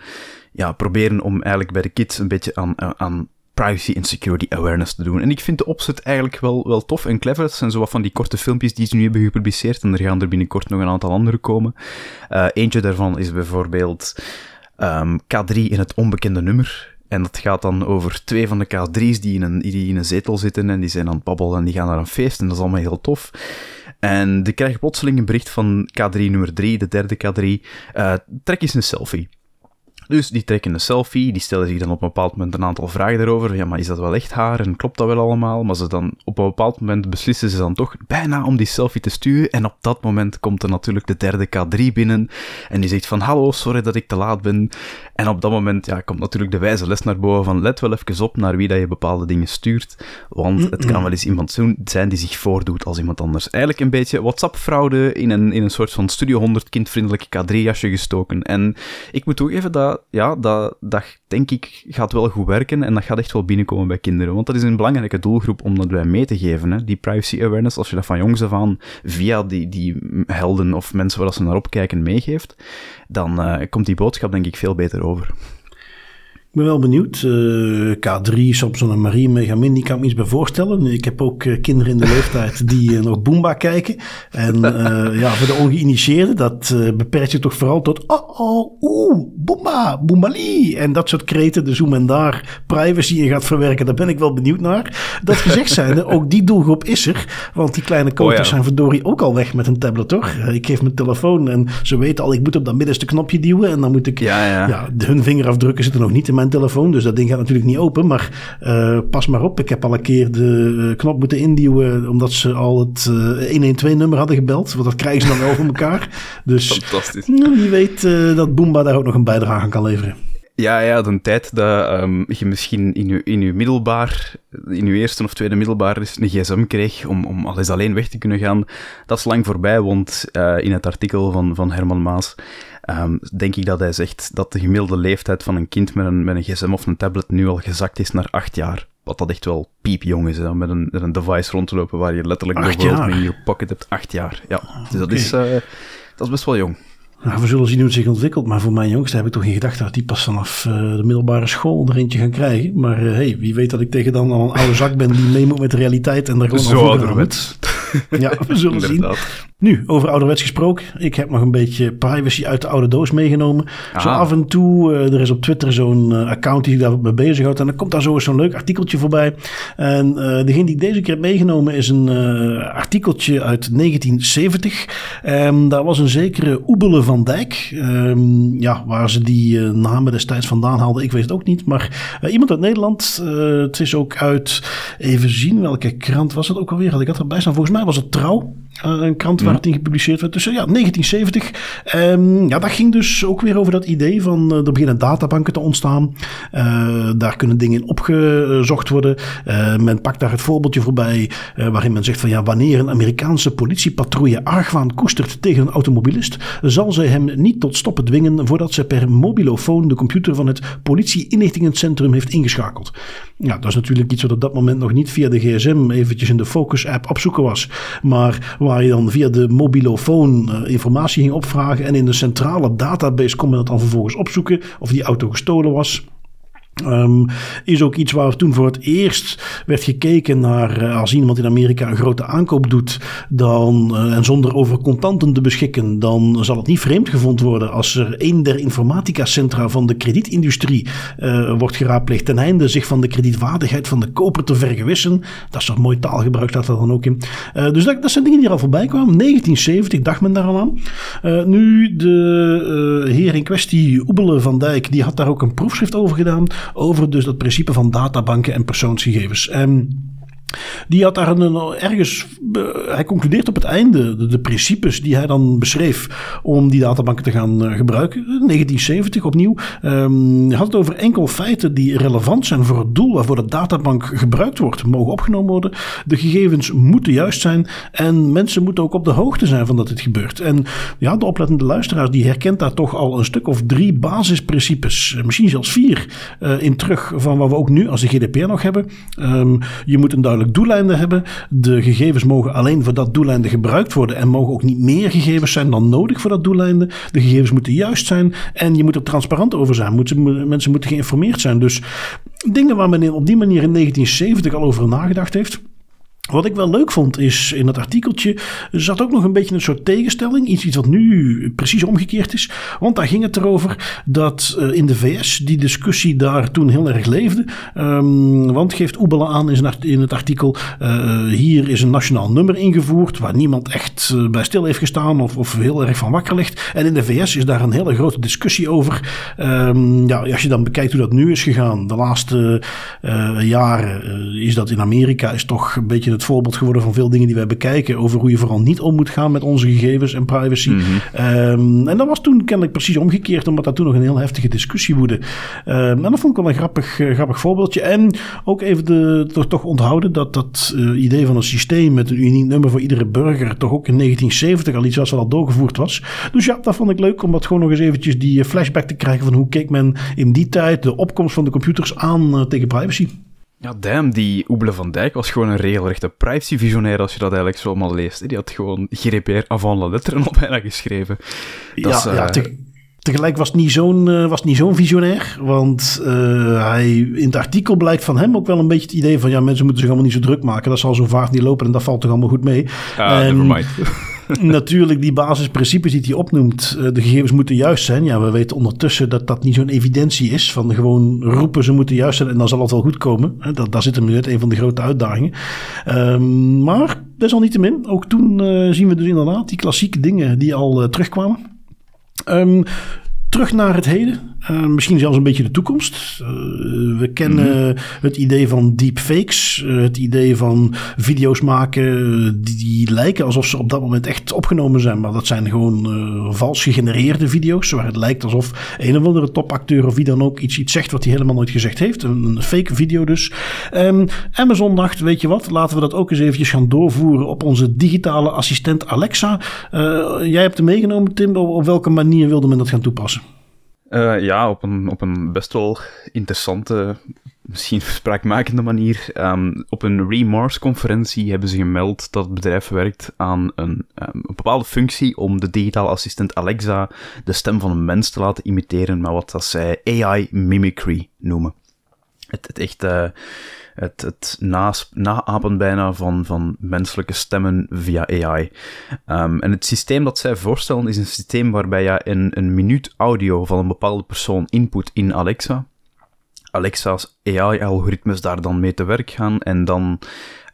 ja, proberen om eigenlijk bij de kids een beetje aan, aan privacy en security awareness te doen. En ik vind de opzet eigenlijk wel, wel tof en clever. Het zijn zo wat van die korte filmpjes die ze nu hebben gepubliceerd. En er gaan er binnenkort nog een aantal andere komen. Uh, eentje daarvan is bijvoorbeeld um, K3 in het onbekende nummer. En dat gaat dan over twee van de K3's die in, een, die in een zetel zitten en die zijn aan het babbelen en die gaan naar een feest. En dat is allemaal heel tof. En die krijgen plotseling een bericht van K3 nummer 3, de derde K3. Uh, trek eens een selfie. Dus die trekken een selfie, die stellen zich dan op een bepaald moment een aantal vragen erover. Ja, maar is dat wel echt haar en klopt dat wel allemaal? Maar ze dan op een bepaald moment beslissen ze dan toch bijna om die selfie te sturen. En op dat moment komt er natuurlijk de derde K3 binnen. En die zegt van, hallo, sorry dat ik te laat ben. En op dat moment ja, komt natuurlijk de wijze les naar boven van, let wel even op naar wie dat je bepaalde dingen stuurt. Want het kan wel eens iemand zijn die zich voordoet als iemand anders. Eigenlijk een beetje WhatsApp-fraude in een, in een soort van Studio 100 kindvriendelijke K3-jasje gestoken. En ik moet toegeven dat ja, dat, dat denk ik gaat wel goed werken en dat gaat echt wel binnenkomen bij kinderen. Want dat is een belangrijke doelgroep om dat bij mee te geven. Hè? Die privacy awareness, als je dat van jongs af aan via die, die helden of mensen waar ze naar opkijken meegeeft, dan uh, komt die boodschap denk ik veel beter over. Ben wel benieuwd. Uh, K3, Samson en Marie, Megamin, die kan ik me iets bij voorstellen. Ik heb ook uh, kinderen in de leeftijd die uh, nog Boomba kijken. En ja, voor de ongeïnitieerden, dat beperkt je toch vooral tot oh, oh, oeh, Boomba, Boombali. En dat soort kreten, dus hoe men daar privacy in gaat verwerken, daar ben ik wel benieuwd naar. Dat gezegd zijnde, ook die doelgroep is er. Want die kleine koters oh, zijn verdorie ook al weg met een tablet, toch? ik geef mijn telefoon en ze weten al, ik moet op dat middenste knopje duwen. En dan moet ik, ja, ja. ja hun vingerafdrukken zitten nog niet in mijn telefoon, dus dat ding gaat natuurlijk niet open. Maar uh, pas maar op, ik heb al een keer de eh, knop moeten induwen, omdat ze al het uh, 112-nummer hadden gebeld. Want dat krijgen ze dan wel voor elkaar. Dus Fantastisch. Nou, wie weet dat Boomba daar ook nog een bijdrage aan kan leveren. Ja, ja, de tijd dat um, je misschien in je, in je middelbaar, in je eerste of tweede middelbaar een gsm kreeg om, om al eens alleen weg te kunnen gaan, dat is lang voorbij, want uh, in het artikel van, van Herman Maas um, denk ik dat hij zegt dat de gemiddelde leeftijd van een kind met een, met een gsm of een tablet nu al gezakt is naar acht jaar. Wat dat echt wel piepjong is, hè, met een, met een device rond te lopen waar je letterlijk de world in je pocket hebt. Acht jaar, ja. Dus dat, is, uh, dat is best wel jong. Nou, we zullen zien hoe het zich ontwikkelt. Maar voor mijn jongste heb ik toch geen gedacht dat die pas vanaf uh, de middelbare school er eentje gaan krijgen. Maar uh, hey, wie weet dat ik tegen dan al een oude zak ben die mee moet met de realiteit en daar gewoon Zo ouderwets. Ja, we zullen zien. Nu, over ouderwets gesproken. Ik heb nog een beetje privacy uit de oude doos meegenomen. Zo af en toe, uh, er is op Twitter zo'n uh, account die daar mee bezighoudt. En dan komt daar zo zo'n leuk artikeltje voorbij. En uh, degene die ik deze keer heb meegenomen is een artikeltje uit 1970. Um, daar was een zekere Oebele van Dijk. Um, ja, waar ze die namen destijds vandaan haalden, ik weet het ook niet. Maar iemand uit Nederland. het is ook uit, even zien welke krant was het ook alweer. Had ik dat erbij staan. Volgens mij was het Trouw. Een krant waar het in gepubliceerd werd. Dus ja, 1970. Um, ja, dat ging dus ook weer over dat idee van uh, er beginnen databanken te ontstaan. Uh, daar kunnen dingen in opgezocht worden. Uh, men pakt daar het voorbeeldje voorbij waarin men zegt van ja, wanneer een Amerikaanse politiepatrouille argwaan koestert tegen een automobilist, zal zij hem niet tot stoppen dwingen voordat ze per mobilofoon de computer van het politie-inlichtingencentrum heeft ingeschakeld. Ja, dat is natuurlijk iets wat op dat moment nog niet via de gsm eventjes in de Focus-app opzoeken was, maar waar je dan via de mobilofoon uh, informatie ging opvragen. En in de centrale database kon men dat dan vervolgens opzoeken of die auto gestolen was. Um, is ook iets waar toen voor het eerst werd gekeken naar uh, als iemand in Amerika een grote aankoop doet dan, uh, en zonder over contanten te beschikken, dan zal het niet vreemd gevonden worden als er een der informatica-centra van de kredietindustrie uh, wordt geraadpleegd ten einde zich van de kredietwaardigheid van de koper te vergewissen. Dat is toch mooi taalgebruik, staat er dan ook in. dus dat, dat, zijn dingen die er al voorbij kwamen. 1970 dacht men daar al aan. nu, de heer in kwestie, Oebele van Dijk, die had daar ook een proefschrift over gedaan over dus dat principe van databanken en persoonsgegevens. En die had daar een, ergens, hij concludeert op het einde de, principes die hij dan beschreef om die databanken te gaan uh, gebruiken. 1970 opnieuw. Um, had het over enkel feiten die relevant zijn voor het doel waarvoor de databank gebruikt wordt, mogen opgenomen worden. De gegevens moeten juist zijn en mensen moeten ook op de hoogte zijn van dat dit gebeurt. En ja, de oplettende luisteraar die herkent daar toch al een stuk of drie basisprincipes, eh, misschien zelfs vier, uh, in terug van wat we ook nu als de GDPR nog hebben. Um, je moet een duidelijk doeleinde hebben. De gegevens mogen alleen voor dat doeleinde gebruikt worden en mogen ook niet meer gegevens zijn dan nodig voor dat doeleinde. De gegevens moeten juist zijn en je moet er transparant over zijn. Mensen moeten geïnformeerd zijn. Dus dingen waar men op die manier in 1970 al over nagedacht heeft. Wat ik wel leuk vond is in dat artikeltje zat ook nog een beetje een soort tegenstelling. Iets, iets wat nu precies omgekeerd is. Want daar ging het erover dat uh, in de VS die discussie daar toen heel erg leefde. Um, want geeft Oebele aan in het artikel. Uh, hier is een nationaal nummer ingevoerd. Waar niemand echt uh, bij stil heeft gestaan of, of heel erg van wakker ligt. En in de VS is daar een hele grote discussie over. Um, ja, als je dan bekijkt hoe dat nu is gegaan. De laatste jaren is dat in Amerika is toch een beetje het voorbeeld geworden van veel dingen die wij bekijken. Over hoe je vooral niet om moet gaan met onze gegevens en privacy. Mm -hmm. en dat was toen kennelijk precies omgekeerd, omdat daar toen nog een heel heftige discussie woedde. Um, en dat vond ik wel een grappig, uh, grappig voorbeeldje. En ook even de, toch, toch onthouden dat dat uh, idee van een systeem met een uniek nummer voor iedere burger toch ook in 1970 al iets was wat al doorgevoerd was. Dus ja, dat vond ik leuk om dat gewoon nog eens eventjes die flashback te krijgen van hoe keek men in die tijd de opkomst van de computers aan uh, tegen privacy. Ja, damn, die Oebele van Dijk was gewoon een regelrechte privacy-visionair als je dat eigenlijk zo allemaal leest. Die had gewoon GDPR avant la lettre op bijna geschreven. Dat ja, is, uh... ja te, tegelijk was het niet zo'n uh, was niet zo'n visionair, want uh, hij, in het artikel blijkt van hem ook wel een beetje het idee van ja, mensen moeten zich allemaal niet zo druk maken. Dat zal zo vaak niet lopen en dat valt toch allemaal goed mee. Ah, en, never mind. natuurlijk die basisprincipes die hij opnoemt. Eh, de gegevens moeten juist zijn. Ja, we weten ondertussen dat dat niet zo'n evidentie is. Van gewoon roepen ze moeten juist zijn en dan zal het wel goed komen. Dat, daar zit hem net een van de grote uitdagingen. Um, maar desalniettemin, ook toen uh, zien we dus inderdaad die klassieke dingen die al uh, terugkwamen. Um, terug naar het heden. Uh, misschien zelfs een beetje de toekomst. Uh, we kennen mm -hmm. het idee van deepfakes. Uh, het idee van video's maken die, die, lijken alsof ze op dat moment echt opgenomen zijn. Maar dat zijn gewoon vals gegenereerde video's. Waar het lijkt alsof een of andere topacteur of wie dan ook iets, iets zegt wat hij helemaal nooit gezegd heeft. Een, een fake video dus. Um, Amazon dacht, weet je wat, laten we dat ook eens eventjes gaan doorvoeren op onze digitale assistent Alexa. jij hebt hem meegenomen, Tim. Op, op welke manier wilde men dat gaan toepassen? Uh, ja, op een, op een best wel interessante, misschien spraakmakende manier. Um, op een Remars-conferentie hebben ze gemeld dat het bedrijf werkt aan een, um, een, bepaalde functie om de digitale assistent Alexa de stem van een mens te laten imiteren, maar wat dat zij AI mimicry noemen. Het, het echt het, het naapen bijna van, van menselijke stemmen via AI. Ehm, en het systeem dat zij voorstellen is een systeem waarbij je een, een minuut audio van een bepaalde persoon input in Alexa. Alexa's AI-algoritmes daar dan mee te werk gaan en dan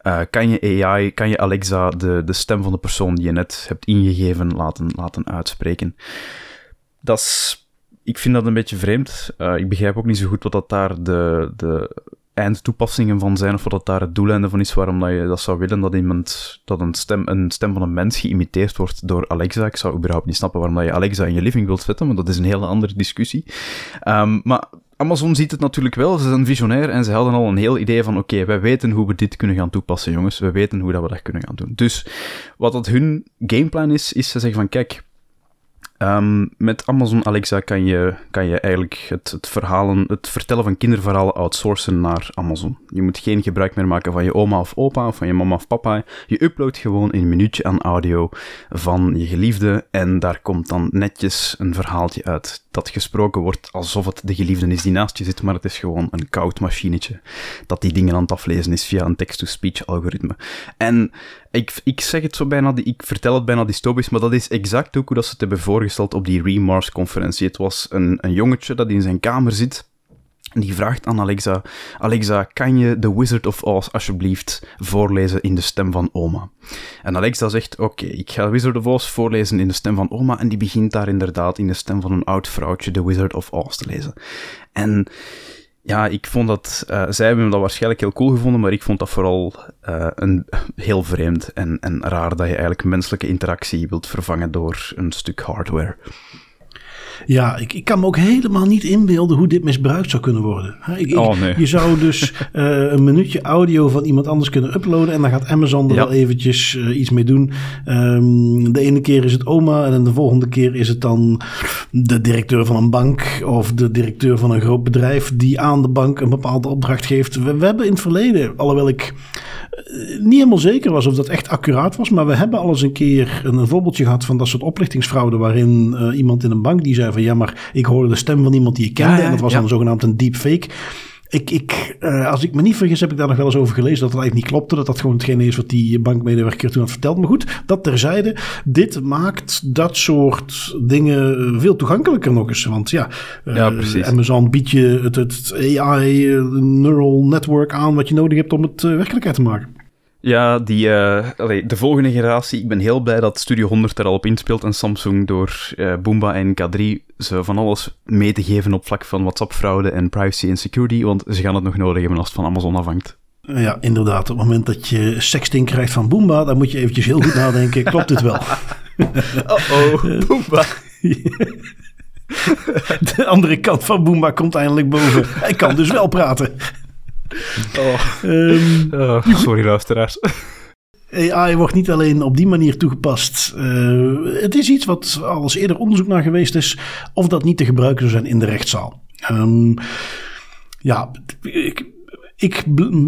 uh, kan je AI, kan je Alexa de, de stem van de persoon die je net hebt ingegeven laten, laten uitspreken. Dat is, ik vind dat een beetje vreemd. Uh, ik begrijp ook niet zo goed wat dat daar de, de eindtoepassingen van zijn, of wat dat daar het doeleinde van is, waarom dat je dat zou willen, dat iemand, dat een stem, een stem van een mens geïmiteerd wordt door Alexa. Ik zou überhaupt niet snappen waarom dat je Alexa in je living wilt zetten, maar dat is een hele andere discussie. Um, maar Amazon ziet het natuurlijk wel, ze zijn visionair en ze hadden al een heel idee van oké, wij weten hoe we dit kunnen gaan toepassen, jongens. We weten hoe dat we dat kunnen gaan doen. Dus wat dat hun gameplan is, is ze zeggen van kijk, Um, met Amazon Alexa kan je, kan je eigenlijk het, het, verhalen, het vertellen van kinderverhalen outsourcen naar Amazon. Je moet geen gebruik meer maken van je oma of opa of van je mama of papa. Je uploadt gewoon een minuutje aan audio van je geliefde en daar komt dan netjes een verhaaltje uit dat gesproken wordt alsof het de geliefde is die naast je zit, maar het is gewoon een koud machinetje dat die dingen aan het aflezen is via een text-to-speech algoritme. En ik, ik zeg het zo bijna, ik vertel het bijna dystopisch, maar dat is exact ook hoe dat ze het hebben voorgesteld op die Remars-conferentie. Het was een, een jongetje dat in zijn kamer zit en die vraagt aan Alexa: Alexa, kan je The Wizard of Oz alsjeblieft voorlezen in de stem van oma? En Alexa zegt: Oké, ik ga Wizard of Oz voorlezen in de stem van oma. En die begint daar inderdaad in de stem van een oud vrouwtje The Wizard of Oz te lezen. En ja, ik vond dat... Uh, zij hebben dat waarschijnlijk heel cool gevonden, maar ik vond dat vooral uh, een, heel vreemd en, en raar dat je eigenlijk menselijke interactie wilt vervangen door een stuk hardware. Ja, ik, ik kan me ook helemaal niet inbeelden hoe dit misbruikt zou kunnen worden. Ik, oh, nee. Je zou dus uh, een minuutje audio van iemand anders kunnen uploaden en dan gaat Amazon er wel eventjes uh, iets mee doen. Um, de ene keer is het oma en de volgende keer is het dan de directeur van een bank of de directeur van een groot bedrijf die aan de bank een bepaalde opdracht geeft. We, we hebben in het verleden, alhoewel ik eh, niet helemaal zeker was of dat echt accuraat was. Maar we hebben al eens een keer een, een voorbeeldje gehad van dat soort oplichtingsfraude. Waarin uh, iemand in een bank die zei van ja, maar ik hoorde de stem van iemand die ik kende. en dat was dan zogenaamd een deepfake. Ik, ik, uh, als ik me niet vergis, heb ik daar nog wel eens over gelezen dat het eigenlijk niet klopte. Dat dat gewoon hetgeen is wat die bankmedewerker toen had verteld. Maar goed, dat terzijde. Dit maakt dat soort dingen veel toegankelijker nog eens. Want ja, ja Amazon biedt je het, het AI neural network aan wat je nodig hebt om het werkelijkheid te maken. Ja, die, uh, allee, de volgende generatie. Ik ben heel blij dat Studio 100 er al op inspeelt en Samsung door uh, Boomba en K3 ze van alles mee te geven op vlak van WhatsApp-fraude en privacy en security, want ze gaan het nog nodig hebben als het van Amazon afhangt. Ja, inderdaad. Op het moment dat je sexting krijgt van Boomba, dan moet je eventjes heel goed nadenken. Klopt dit wel? Oh-oh, Boomba. De andere kant van Boomba komt eindelijk boven. Hij kan dus wel praten. Oh. Um, oh, sorry, luisteraars. AI wordt niet alleen op die manier toegepast. Uh, het is iets wat al eens eerder onderzoek naar geweest is. Of dat niet te gebruiken zou zijn in de rechtszaal. Um, ja, ik, ik,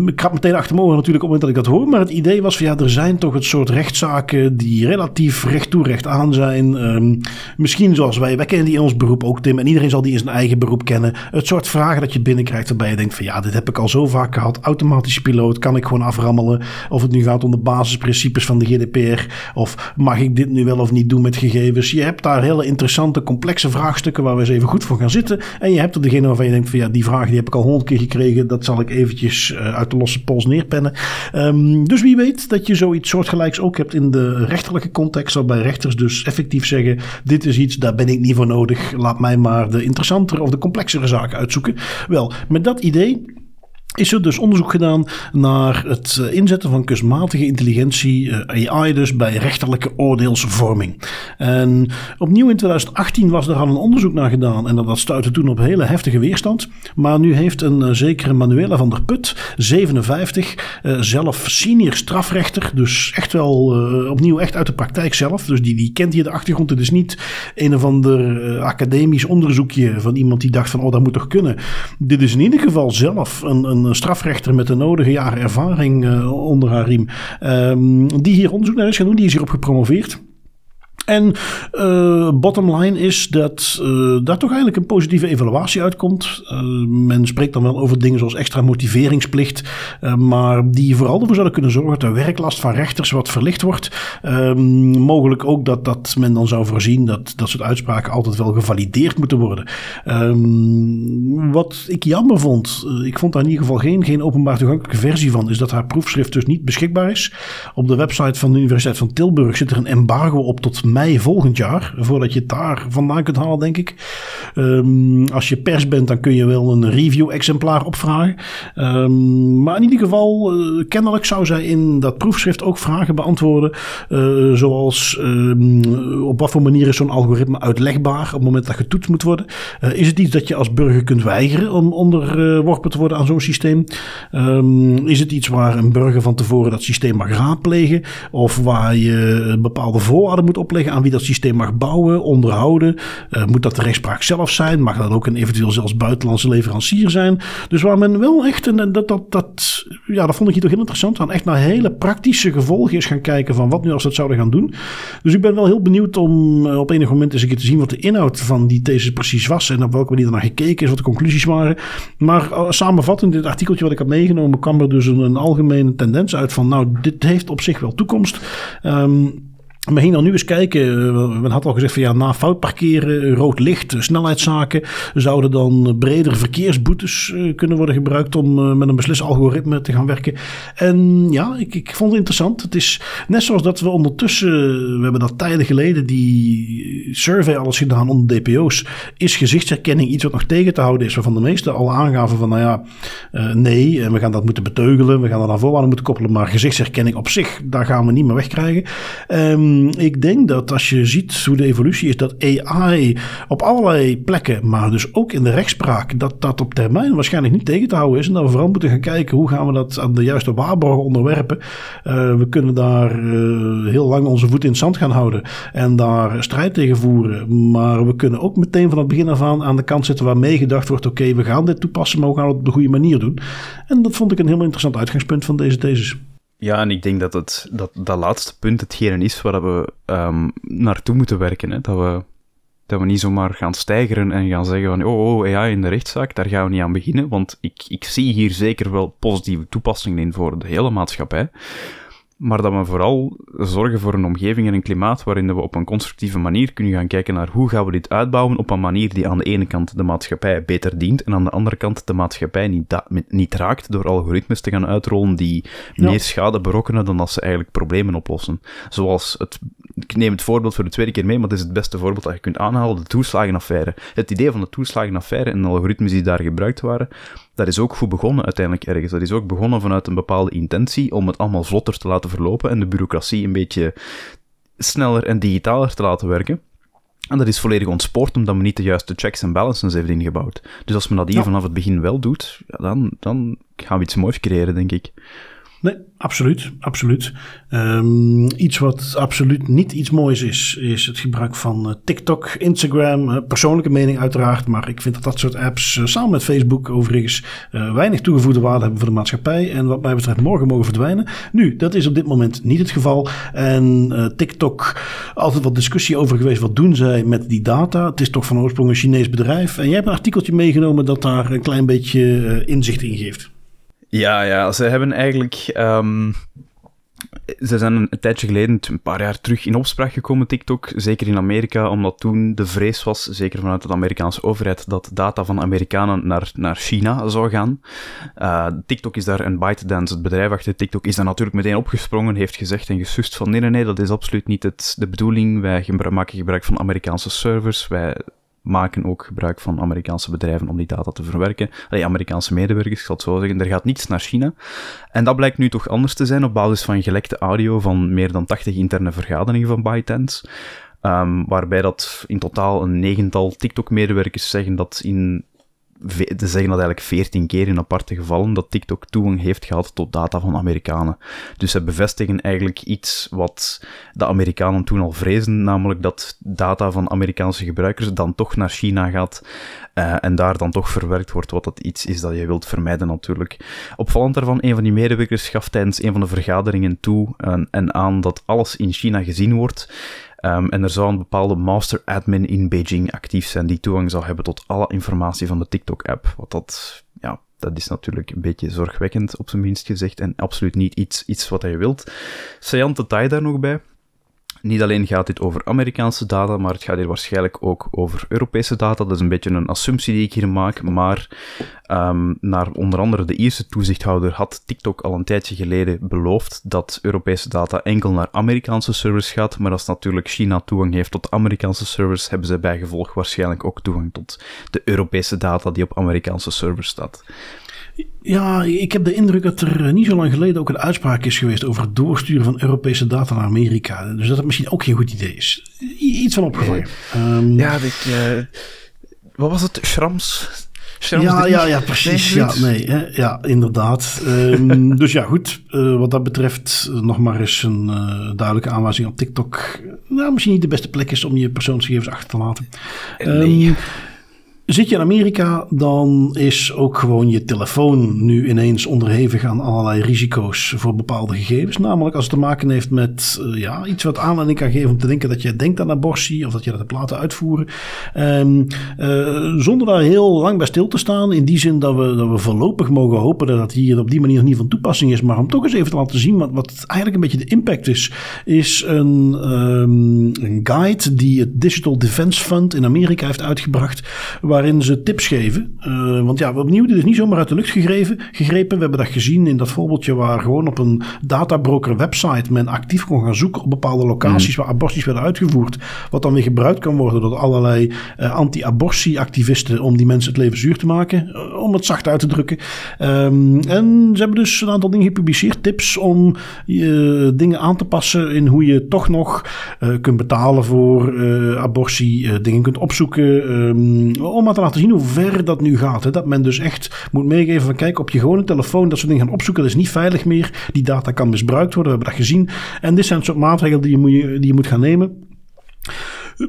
ik had meteen achter natuurlijk op het moment dat ik dat hoor. Maar het idee was van ja, er zijn toch het soort rechtszaken die relatief recht toe recht aan zijn. Um, misschien zoals wij, wij kennen die in ons beroep ook Tim. En iedereen zal die in zijn eigen beroep kennen. Het soort vragen dat je binnenkrijgt waarbij je denkt van ja, dit heb ik al zo vaak gehad. Automatische piloot, kan ik gewoon aframmelen. Of het nu gaat om de basisprincipes van de GDPR. Of mag ik dit nu wel of niet doen met gegevens. Je hebt daar hele interessante, complexe vraagstukken waar we eens even goed voor gaan zitten. En je hebt er degene waarvan je denkt van ja, die vraag die heb ik al honderd keer gekregen. Dat zal ik eh, uit de losse pols neerpennen. Um, dus wie weet dat je zoiets soortgelijks ook hebt in de rechterlijke context, waarbij rechters dus effectief zeggen: dit is iets, daar ben ik niet voor nodig. Laat mij maar de interessantere of de complexere zaken uitzoeken. Wel, met dat idee is er dus onderzoek gedaan naar het eh, inzetten van kunstmatige intelligentie, eh, AI dus, bij rechterlijke oordeelsvorming. En opnieuw in 2018 was er al een onderzoek naar gedaan en dat stuitte toen op hele heftige weerstand. Maar nu heeft een eh, zekere Manuela van der Put, 57, zelf senior strafrechter, dus echt wel opnieuw echt uit de praktijk zelf. Dus die, die kent hier de achtergrond. Het is niet een of ander academisch onderzoekje van iemand die dacht van, oh dat moet toch kunnen. Dit is in ieder geval zelf een, een strafrechter met de nodige jaren ervaring uh, onder haar riem. Um, die hier onderzoek naar is gaan doen. Die is hierop gepromoveerd. En uh, bottom line is dat uh, daar toch eigenlijk een positieve evaluatie uitkomt. Uh, men spreekt dan wel over dingen zoals extra motiveringsplicht, maar die vooral ervoor zouden kunnen zorgen dat de werklast van rechters wat verlicht wordt. Ehm, mogelijk ook dat, dat men dan zou voorzien dat dat soort uitspraken altijd wel gevalideerd moeten worden. Um, wat ik jammer vond, ik vond daar in ieder geval geen, geen openbaar toegankelijke versie van, is dat haar proefschrift dus niet beschikbaar is. Op de website van de Universiteit van Tilburg zit er een embargo op tot volgend jaar. Voordat je het daar vandaan kunt halen, denk ik. Um, als je pers bent, dan kun je wel een review-exemplaar opvragen. Um, maar in ieder geval, uh, kennelijk zou zij in dat proefschrift ook vragen beantwoorden. Uh, zoals um, op wat voor manier is zo'n algoritme uitlegbaar op het moment dat getoetst moet worden? Uh, is het iets dat je als burger kunt weigeren om onderworpen te worden aan zo'n systeem? is het iets waar een burger van tevoren dat systeem mag raadplegen? Of waar je bepaalde voorwaarden moet opleggen? Aan wie dat systeem mag bouwen, onderhouden. Uh, moet dat de rechtspraak zelf zijn? Mag dat ook een eventueel zelfs buitenlandse leverancier zijn? Dus waar men wel echt, en dat, dat, dat, ja, dat vond ik hier toch heel interessant aan, echt naar hele praktische gevolgen is gaan kijken van wat nu als dat zouden gaan doen. Dus ik ben wel heel benieuwd om uh, op enig moment eens een keer te zien wat de inhoud van die thesis precies was en op welke manier er naar gekeken is, wat de conclusies waren. Maar uh, samenvattend, dit artikeltje wat ik had meegenomen, kwam er dus een, een algemene tendens uit van, nou, dit heeft op zich wel toekomst. Um, we gingen dan nu eens kijken. We hadden al gezegd van ja, na fout parkeren, rood licht, snelheidszaken, zouden dan breder verkeersboetes eh, kunnen worden gebruikt om eh, met een beslisalgoritme te gaan werken. En ja, ik, ik vond het interessant. Het is net zoals dat we ondertussen, we hebben dat tijden geleden die survey alles gedaan onder DPO's. Is gezichtsherkenning iets wat nog tegen te houden is, waarvan de meesten al aangaven van nou ja, nee, en we gaan dat moeten beteugelen, we gaan dat aan voorwaarden moeten koppelen, maar gezichtsherkenning op zich, daar gaan we niet meer wegkrijgen. Um, ik denk dat als je ziet hoe de evolutie is, dat AI op allerlei plekken, maar dus ook in de rechtspraak, dat dat op termijn waarschijnlijk niet tegen te houden is. En dat we vooral moeten gaan kijken hoe gaan we dat aan de juiste waarborgen onderwerpen. Uh, we kunnen daar uh, heel lang onze voet in het zand gaan houden en daar strijd tegen voeren. Maar we kunnen ook meteen van het begin af aan aan de kant zetten waar meegedacht wordt: oké, we gaan dit toepassen, maar we gaan het op de goede manier doen. En dat vond ik een heel interessant uitgangspunt van deze thesis. Ja, en ik denk dat het, dat, dat laatste punt hetgene is waar we um, naartoe moeten werken. Hè? Dat, we, dat we niet zomaar gaan stijgeren en gaan zeggen van oh, oh, AI in de rechtszaak, daar gaan we niet aan beginnen. Want ik, ik zie hier zeker wel positieve toepassingen in voor de hele maatschappij. Maar dat we vooral zorgen voor een omgeving en een klimaat waarin we op een constructieve manier kunnen gaan kijken naar hoe gaan we dit uitbouwen op een manier die aan de ene kant de maatschappij beter dient en aan de andere kant de maatschappij niet, niet raakt door algoritmes te gaan uitrollen die meer schade berokkenen dan dat ze eigenlijk problemen oplossen. Zoals het, ik neem het voorbeeld voor de tweede keer mee, maar het is het beste voorbeeld dat je kunt aanhalen, de toeslagenaffaire. Het idee van de toeslagenaffaire en de algoritmes die daar gebruikt waren, dat is ook goed begonnen uiteindelijk ergens. Dat is ook begonnen vanuit een bepaalde intentie om het allemaal vlotter te laten verlopen en de bureaucratie een beetje sneller en digitaler te laten werken. En dat is volledig ontspoord omdat men niet de juiste checks en balances heeft ingebouwd. Dus als men dat hier vanaf het begin wel doet, dan, dan gaan we iets moois creëren, denk ik. Nee, absoluut. absoluut. Um, iets wat absoluut niet iets moois is, is het gebruik van uh, TikTok, Instagram. Uh, persoonlijke mening uiteraard, maar ik vind dat dat soort apps, uh, samen met Facebook overigens, weinig toegevoegde waarde hebben voor de maatschappij. En wat mij betreft morgen mogen verdwijnen. Nu, dat is op dit moment niet het geval. En TikTok, altijd wat discussie over geweest. Wat doen zij met die data? Het is toch van oorsprong een Chinees bedrijf. En jij hebt een artikeltje meegenomen dat daar een klein beetje inzicht in geeft. Ja, ja, ze hebben eigenlijk. Um, ze zijn een, tijdje geleden, een paar jaar terug, in opspraak gekomen, TikTok. Zeker in Amerika, omdat toen de vrees was, zeker vanuit de Amerikaanse overheid, dat data van Amerikanen naar, naar China zou gaan. Uh, TikTok is daar, en ByteDance, het bedrijf achter TikTok, is daar natuurlijk meteen opgesprongen, heeft gezegd en gesust van nee, nee, nee, dat is absoluut niet het, de bedoeling. Wij maken gebruik van Amerikaanse servers, wij maken ook gebruik van Amerikaanse bedrijven om die data te verwerken. Allee, Amerikaanse medewerkers, ik zal het zo zeggen. Er gaat niets naar China. En dat blijkt nu toch anders te zijn op basis van gelekte audio van meer dan 80 interne vergaderingen van ByteDance. Um, waarbij dat in totaal een negental TikTok-medewerkers zeggen dat in ze zeggen dat eigenlijk veertien keer in aparte gevallen dat TikTok toegang heeft gehad tot data van Amerikanen. Dus ze bevestigen eigenlijk iets wat de Amerikanen toen al vrezen, namelijk dat data van Amerikaanse gebruikers dan toch naar China gaat uh, en daar dan toch verwerkt wordt, wat dat iets is dat je wilt vermijden natuurlijk. Opvallend daarvan, een van die medewerkers gaf tijdens een van de vergaderingen toe en, en aan dat alles in China gezien wordt Ehm, en er zou een bepaalde master admin in Beijing actief zijn die toegang zou hebben tot alle informatie van de TikTok-app. Wat dat, ja, dat is natuurlijk een beetje zorgwekkend, op zijn minst gezegd, en absoluut niet iets, iets wat je wilt. Saillant detail daar nog bij. Niet alleen gaat dit over Amerikaanse data, maar het gaat hier waarschijnlijk ook over Europese data. Dat is een beetje een assumptie die ik hier maak, maar um, naar onder andere de Ierse toezichthouder had TikTok al een tijdje geleden beloofd dat Europese data enkel naar Amerikaanse servers gaat, maar als natuurlijk China toegang heeft tot Amerikaanse servers, hebben zij bijgevolg waarschijnlijk ook toegang tot de Europese data die op Amerikaanse servers staat. Ja, ik heb de indruk dat er niet zo lang geleden ook een uitspraak is geweest over het doorsturen van Europese data naar Amerika. Dus dat het misschien ook geen goed idee is. iets van opgevallen. Um, ja, dit, uh, wat was het? Schrams? ja, ja, ja, precies. Ja, nee, hè, ja, inderdaad. Um, dus ja, goed. Uh, wat dat betreft nog maar eens een duidelijke aanwijzing op TikTok. Nou, misschien niet de beste plek is om je persoonsgegevens achter te laten. Nee. Zit je in Amerika, dan is ook gewoon je telefoon nu ineens onderhevig aan allerlei risico's voor bepaalde gegevens. Namelijk als het te maken heeft met uh, ja, iets wat aanleiding kan geven om te denken dat je denkt aan abortie of dat je dat hebt laten uitvoeren. Um, uh, zonder daar heel lang bij stil te staan. In die zin dat we, dat we voorlopig mogen hopen dat het hier op die manier niet van toepassing is. Maar om toch eens even te laten zien wat, wat eigenlijk een beetje de impact is. Is een, um, een guide die het Digital Defense Fund in Amerika heeft uitgebracht waarin ze tips geven. Uh, want ja, opnieuw, dit is niet zomaar uit de lucht gegrepen. gegrepen. We hebben dat gezien in dat voorbeeldje waar gewoon op een databroker website men actief kon gaan zoeken op bepaalde locaties mm. waar aborties werden uitgevoerd. Wat dan weer gebruikt kan worden door allerlei uh, anti-abortie-activisten om die mensen het leven zuur te maken. Uh, om het zacht uit te drukken. Um, en ze hebben dus een aantal dingen gepubliceerd. Tips om dingen aan te passen in hoe je toch nog kunt betalen voor abortie. dingen kunt opzoeken. Um, om maar te laten zien hoe ver dat nu gaat. Hè. Dat men dus echt moet meegeven van kijk, op je gewone telefoon dat soort dingen gaan opzoeken, dat is niet veilig meer. Die data kan misbruikt worden, we hebben dat gezien. En dit zijn soort maatregelen die je moet, die je moet gaan nemen.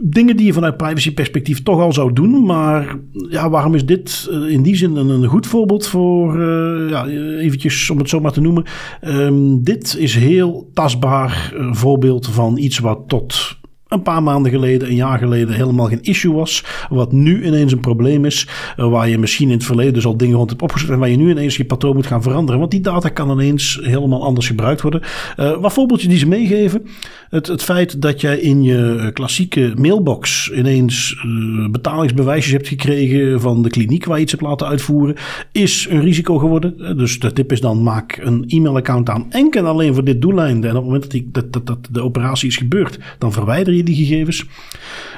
Dingen die je vanuit privacy perspectief toch al zou doen. Maar ja, waarom is dit in die zin een, goed voorbeeld voor, uh, ja, eventjes om het zo maar te noemen. Um, dit is heel tastbaar uh, voorbeeld van iets wat tot een paar maanden geleden, een jaar geleden helemaal geen issue was. Wat nu ineens een probleem is. Uh, waar je misschien in het verleden dus al dingen rond hebt opgezet. En waar je nu ineens je patroon moet gaan veranderen. Want die data kan ineens helemaal anders gebruikt worden. Uh, wat voorbeeldje die ze meegeven. Het, het feit dat jij in je klassieke mailbox ineens uh, betalingsbewijsjes hebt gekregen van de kliniek waar je iets hebt laten uitvoeren. Is een risico geworden. Dus de tip is dan maak een e-mailaccount aan. Enkel en alleen voor dit doeleinde. En op het moment dat, die, dat, dat, dat de operatie is gebeurd. Dan verwijder je die gegevens.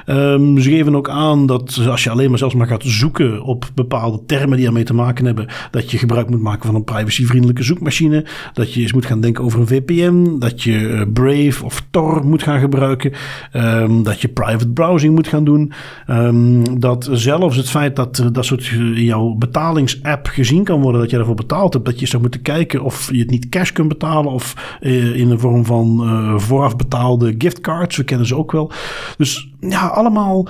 Um, ze geven ook aan dat als je alleen maar zelfs maar gaat zoeken op bepaalde termen die ermee te maken hebben, dat je gebruik moet maken van een privacyvriendelijke zoekmachine. Dat je eens moet gaan denken over een VPN. Dat je uh, Brave of Tor moet gaan gebruiken. Um, dat je private browsing moet gaan doen. Um, dat zelfs het feit dat dat soort in jouw betalingsapp gezien kan worden, dat je ervoor betaald hebt, dat je zou moeten kijken of je het niet cash kunt betalen of in de vorm van uh, vooraf betaalde giftcards. We kennen ze ook wel. Dus ja, allemaal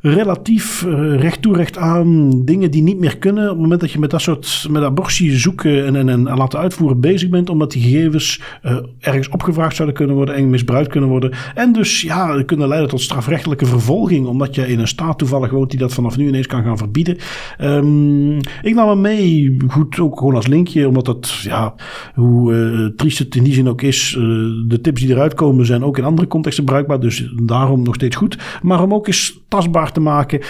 relatief uh, recht toe recht aan dingen die niet meer kunnen. Op het moment dat je met dat soort met abortie zoeken en, en, en laten uitvoeren bezig bent, omdat die gegevens uh, ergens opgevraagd zouden kunnen worden en misbruikt kunnen worden. En dus ja, kunnen leiden tot strafrechtelijke vervolging, omdat je in een staat toevallig woont die dat vanaf nu ineens kan gaan verbieden. Um, ik nam hem mee, goed, ook gewoon als linkje, omdat het, ja, hoe uh, triest het in die zin ook is, de tips die eruit komen zijn ook in andere contexten bruikbaar, dus daarom nog steeds goed. Maar om ook eens tastbaar te maken.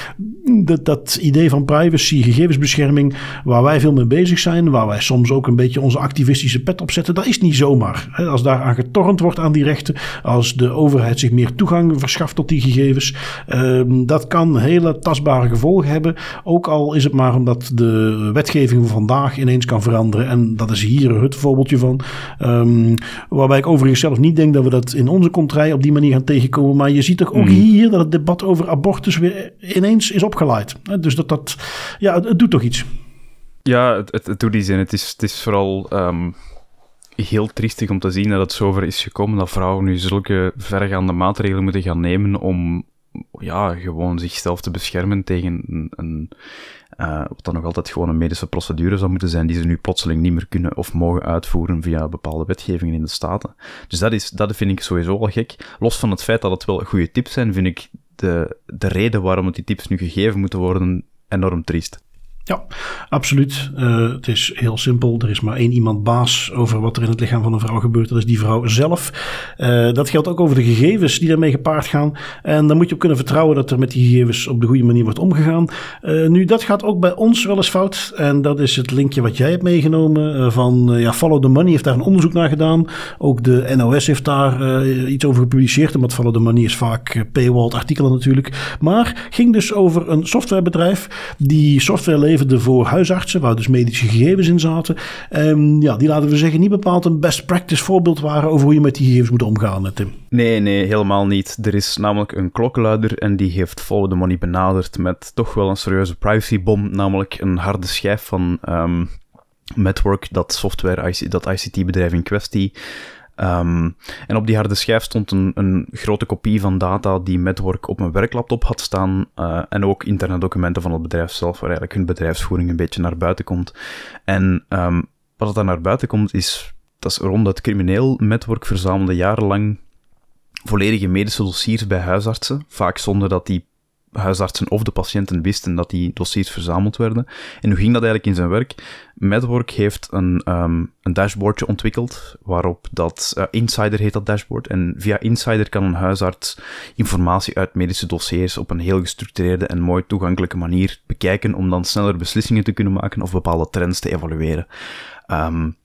Dat, dat idee van privacy, gegevensbescherming, waar wij veel mee bezig zijn, waar wij soms ook een beetje onze activistische pet op zetten, dat is niet zomaar. Als daar aan getornd wordt aan die rechten, als de overheid zich meer toegang verschaft tot die gegevens, um, dat kan hele tastbare gevolgen hebben. Ook al is het maar omdat de wetgeving van vandaag ineens kan veranderen. En dat is hier het voorbeeldje van. Um, waarbij ik overigens zelf niet denk dat we dat in onze contrij op die manier gaan tegenkomen. Maar je ziet toch ook mm. hier dat het debat over abortus weer ineens is opgeleid. Dus dat, dat ja, het, doet toch iets. Ja, het, het, doet iets in. Het is, het is vooral um, heel triestig om te zien dat het zover is gekomen dat vrouwen nu zulke vergaande maatregelen moeten gaan nemen om ja, gewoon zichzelf te beschermen tegen een, een Uh, wat dan nog altijd gewoon een medische procedure zou moeten zijn, die ze nu plotseling niet meer kunnen of mogen uitvoeren via bepaalde wetgevingen in de Staten. Dus dat, is, dat vind ik sowieso al gek. Los van het feit dat het wel goede tips zijn, vind ik de, de reden waarom die tips nu gegeven moeten worden enorm triest. Ja, absoluut. Uh, het is heel simpel. Er is maar één iemand baas over wat er in het lichaam van een vrouw gebeurt. Dat is die vrouw zelf. Uh, dat geldt ook over de gegevens die daarmee gepaard gaan. En dan moet je op kunnen vertrouwen dat er met die gegevens op de goede manier wordt omgegaan. Uh, nu, dat gaat ook bij ons wel eens fout. En dat is het linkje wat jij hebt meegenomen van ja, Follow the Money heeft daar een onderzoek naar gedaan. Ook de NOS heeft daar iets over gepubliceerd. Omdat Follow the Money is vaak paywalled artikelen natuurlijk. Maar ging dus over een softwarebedrijf die software levert voor huisartsen, waar dus medische gegevens in zaten. Um, ja, die laten we zeggen niet bepaald een best practice voorbeeld waren over hoe je met die gegevens moet omgaan, Tim. Nee, nee, helemaal niet. Er is namelijk een klokkenluider en die heeft Follow the Money benaderd met toch wel een serieuze privacybom, namelijk een harde schijf van um, Network, dat software, dat ICT-bedrijf in kwestie. Um, en op die harde schijf stond een, een, grote kopie van data die Medwork op mijn werklaptop had staan. Uh, en ook interne documenten van het bedrijf zelf, waar eigenlijk hun bedrijfsvoering een beetje naar buiten komt. En um, wat er naar buiten komt, is dat is rond het crimineel Medwork verzamelde jarenlang volledige medische dossiers bij huisartsen, vaak zonder dat die huisartsen of de patiënten wisten dat die dossiers verzameld werden. En hoe ging dat eigenlijk in zijn werk? Medwork heeft een, um, een dashboardje ontwikkeld, waarop dat, uh, Insider heet dat dashboard, en via Insider kan een huisarts informatie uit medische dossiers op een heel gestructureerde en mooi toegankelijke manier bekijken, om dan sneller beslissingen te kunnen maken of bepaalde trends te evalueren. Um,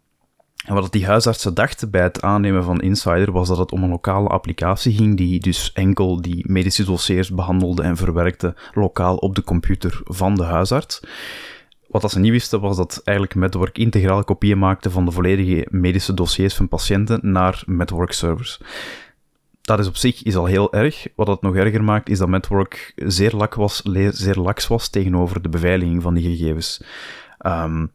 wat die huisartsen dachten bij het aannemen van Insider was dat het om een lokale applicatie ging die dus enkel die medische dossiers behandelde en verwerkte lokaal op de computer van de huisarts. Wat dat ze niet wisten was dat eigenlijk Medwork integraal kopieën maakte van de volledige medische dossiers van patiënten naar Medwork servers. Dat is op zich is al heel erg. Wat het nog erger maakt is dat Medwork zeer, was, zeer laks was tegenover de beveiliging van die gegevens. Um,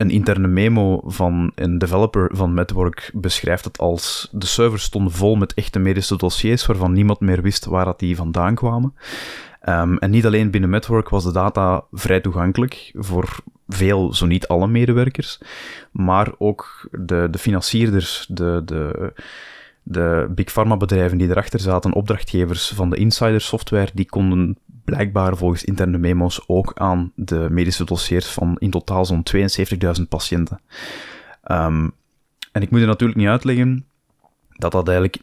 een interne memo van een developer van Network beschrijft het als de servers stonden vol met echte medische dossiers waarvan niemand meer wist waar dat die vandaan kwamen. Um, en niet alleen binnen Network was de data vrij toegankelijk voor veel, zo niet alle medewerkers, maar ook de, de financierders, de, de, de big pharma bedrijven die erachter zaten, opdrachtgevers van de insider software, die konden blijkbaar volgens interne memo's ook aan de medische dossiers van in totaal zo'n 72.000 patiënten. Um, en ik moet er natuurlijk niet uitleggen dat dat eigenlijk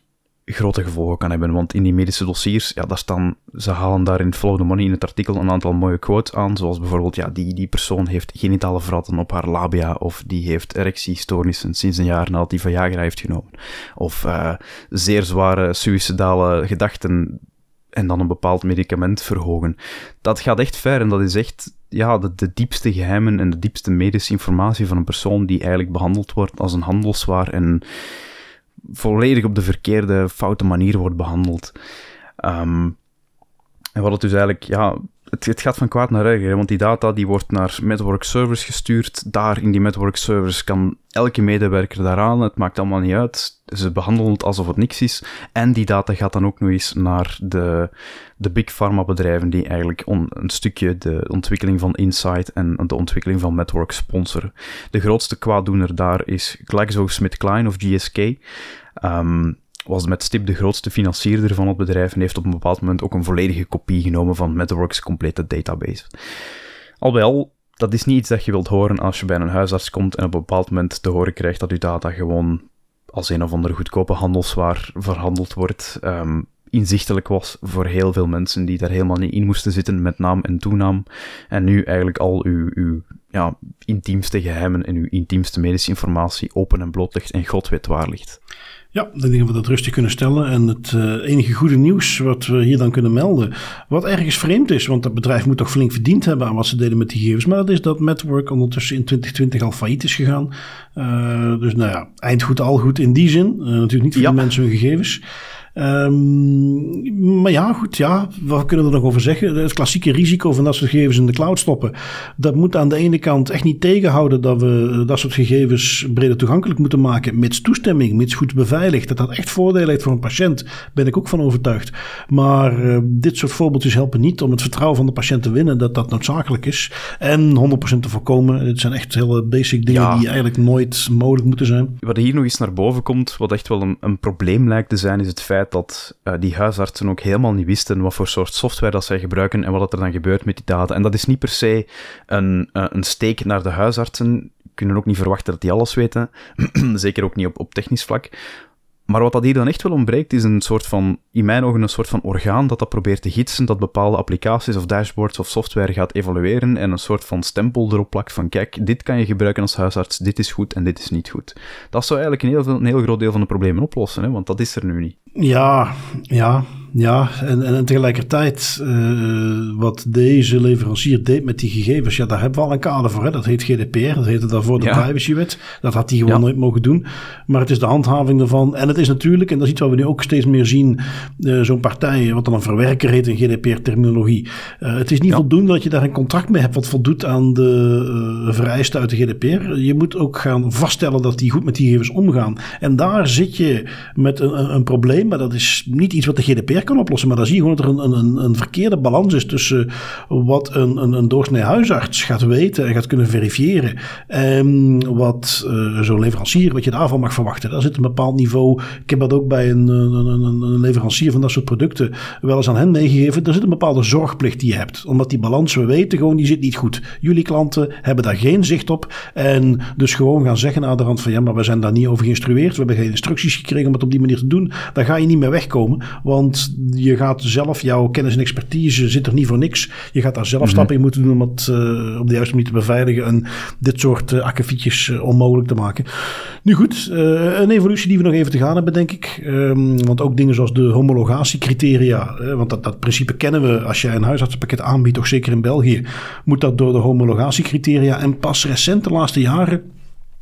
grote gevolgen kan hebben. Want in die medische dossiers, ja, daar staan, ze halen daar in Follow the Money in het artikel een aantal mooie quotes aan. Zoals bijvoorbeeld, ja, die, die persoon heeft genitale verratten op haar labia. Of die heeft erectiestoornissen sinds een jaar nadat die Viagra heeft genomen. Of uh, zeer zware suïcidale gedachten en dan een bepaald medicament verhogen. Dat gaat echt ver en dat is echt ja, de, diepste geheimen en de diepste medische informatie van een persoon die eigenlijk behandeld wordt als een handelswaar en volledig op de verkeerde, foute manier wordt behandeld. Um, en wat het dus eigenlijk, ja, het, gaat van kwaad naar erger, want die data die wordt naar network servers gestuurd. Daar in die network servers kan elke medewerker daaraan. Het maakt allemaal niet uit. Ze behandelen het alsof het niks is. En die data gaat dan ook nog eens naar de, de big pharma bedrijven die eigenlijk een stukje de ontwikkeling van Insight en de ontwikkeling van network sponsoren. De grootste kwaaddoener daar is GlaxoSmithKline of GSK. Um, ehm, was met stip de grootste financierder van het bedrijf en heeft op een bepaald moment ook een volledige kopie genomen van Metworks complete database. Al bij al, dat is niet iets dat je wilt horen als je bij een huisarts komt en op een bepaald moment te horen krijgt dat je data gewoon als een of andere goedkope handelswaar verhandeld wordt. Um, inzichtelijk was voor heel veel mensen die daar helemaal niet in moesten zitten met naam en toenaam. En nu eigenlijk al uw, uw ja, intiemste geheimen en uw intiemste medische informatie open en bloot ligt en God weet waar ligt. Ja, ik denk dat we dat rustig kunnen stellen. En het uh, enige goede nieuws wat we hier dan kunnen melden, wat ergens vreemd is, want dat bedrijf moet toch flink verdiend hebben aan wat ze deden met die gegevens. Maar dat is dat Network ondertussen in 2020 al failliet is gegaan. Uh, dus nou ja, eind goed al goed in die zin. Uh, natuurlijk niet voor de mensen hun gegevens. Um, maar ja, goed, ja, wat kunnen we er nog over zeggen? Het klassieke risico van dat soort gegevens in de cloud stoppen. Dat moet aan de ene kant echt niet tegenhouden dat we dat soort gegevens breder toegankelijk moeten maken. Mits toestemming, mits goed beveiligd. Dat dat echt voordelen heeft voor een patiënt, ben ik ook van overtuigd. Maar uh, dit soort voorbeeldjes helpen niet om het vertrouwen van de patiënt te winnen dat dat noodzakelijk is. En 100% te voorkomen. Het zijn echt hele basic dingen die eigenlijk nooit mogelijk moeten zijn. Wat hier nog eens naar boven komt, wat echt wel een, een probleem lijkt te zijn, is het feit dat uh, die huisartsen ook helemaal niet wisten wat voor soort software dat zij gebruiken en wat er dan gebeurt met die data. En dat is niet per se een, uh, een steek naar de huisartsen. Kunnen ook niet verwachten dat die alles weten. Zeker ook niet op, op technisch vlak. Maar wat dat hier dan echt wel ontbreekt, is een soort van, in mijn ogen, een soort van orgaan dat dat probeert te gidsen, dat bepaalde applicaties of dashboards of software gaat evalueren en een soort van stempel erop plakt van, kijk, dit kan je gebruiken als huisarts, dit is goed en dit is niet goed. Dat zou eigenlijk een heel, een heel groot deel van de problemen oplossen, hè, want dat is er nu niet. Ja, ja, ja. En, en, tegelijkertijd, uh, wat deze leverancier deed met die gegevens, ja, daar hebben we al een kader voor. Hè? Dat heet GDPR, dat heette daarvoor de ja. privacywet. Dat had hij gewoon ja. nooit mogen doen. Maar het is de handhaving ervan. En het is natuurlijk, en dat is iets wat we nu ook steeds meer zien, uh, zo'n partij, wat dan een verwerker heet in GDPR-terminologie. Uh, het is niet ja. voldoende dat je daar een contract mee hebt wat voldoet aan de vereisten uit de GDPR. Je moet ook gaan vaststellen dat die goed met die gegevens omgaan. En daar zit je met een, een, een probleem maar dat is niet iets wat de GDPR kan oplossen. Maar dan zie je gewoon dat er een, een, een verkeerde balans is tussen wat een, een, een doorsnee huisarts gaat weten en gaat kunnen verifiëren. En wat uh, zo'n leverancier, wat je daarvan mag verwachten. Daar zit een bepaald niveau. Ik heb dat ook bij een, een, een, leverancier van dat soort producten wel eens aan hen meegegeven. Er zit een bepaalde zorgplicht die je hebt. Omdat die balans, we weten gewoon, die zit niet goed. Jullie klanten hebben daar geen zicht op. En dus gewoon gaan zeggen aan de rand van ja, maar we zijn daar niet over geïnstrueerd. We hebben geen instructies gekregen om het op die manier te doen. Dan ga je niet meer wegkomen. Want je gaat zelf, jouw kennis en expertise zit er niet voor niks. Je gaat daar zelf mm -hmm. stappen in moeten doen om het uh, op de juiste manier te beveiligen. En dit soort uh, akkefietjes uh, onmogelijk te maken. Nu goed, een evolutie die we nog even te gaan hebben, denk ik. Um, want ook dingen zoals de homologatiecriteria. want dat, dat principe kennen we als je een huisartsenpakket aanbiedt, toch zeker in België. Moet dat door de homologatiecriteria. En pas recent, de laatste jaren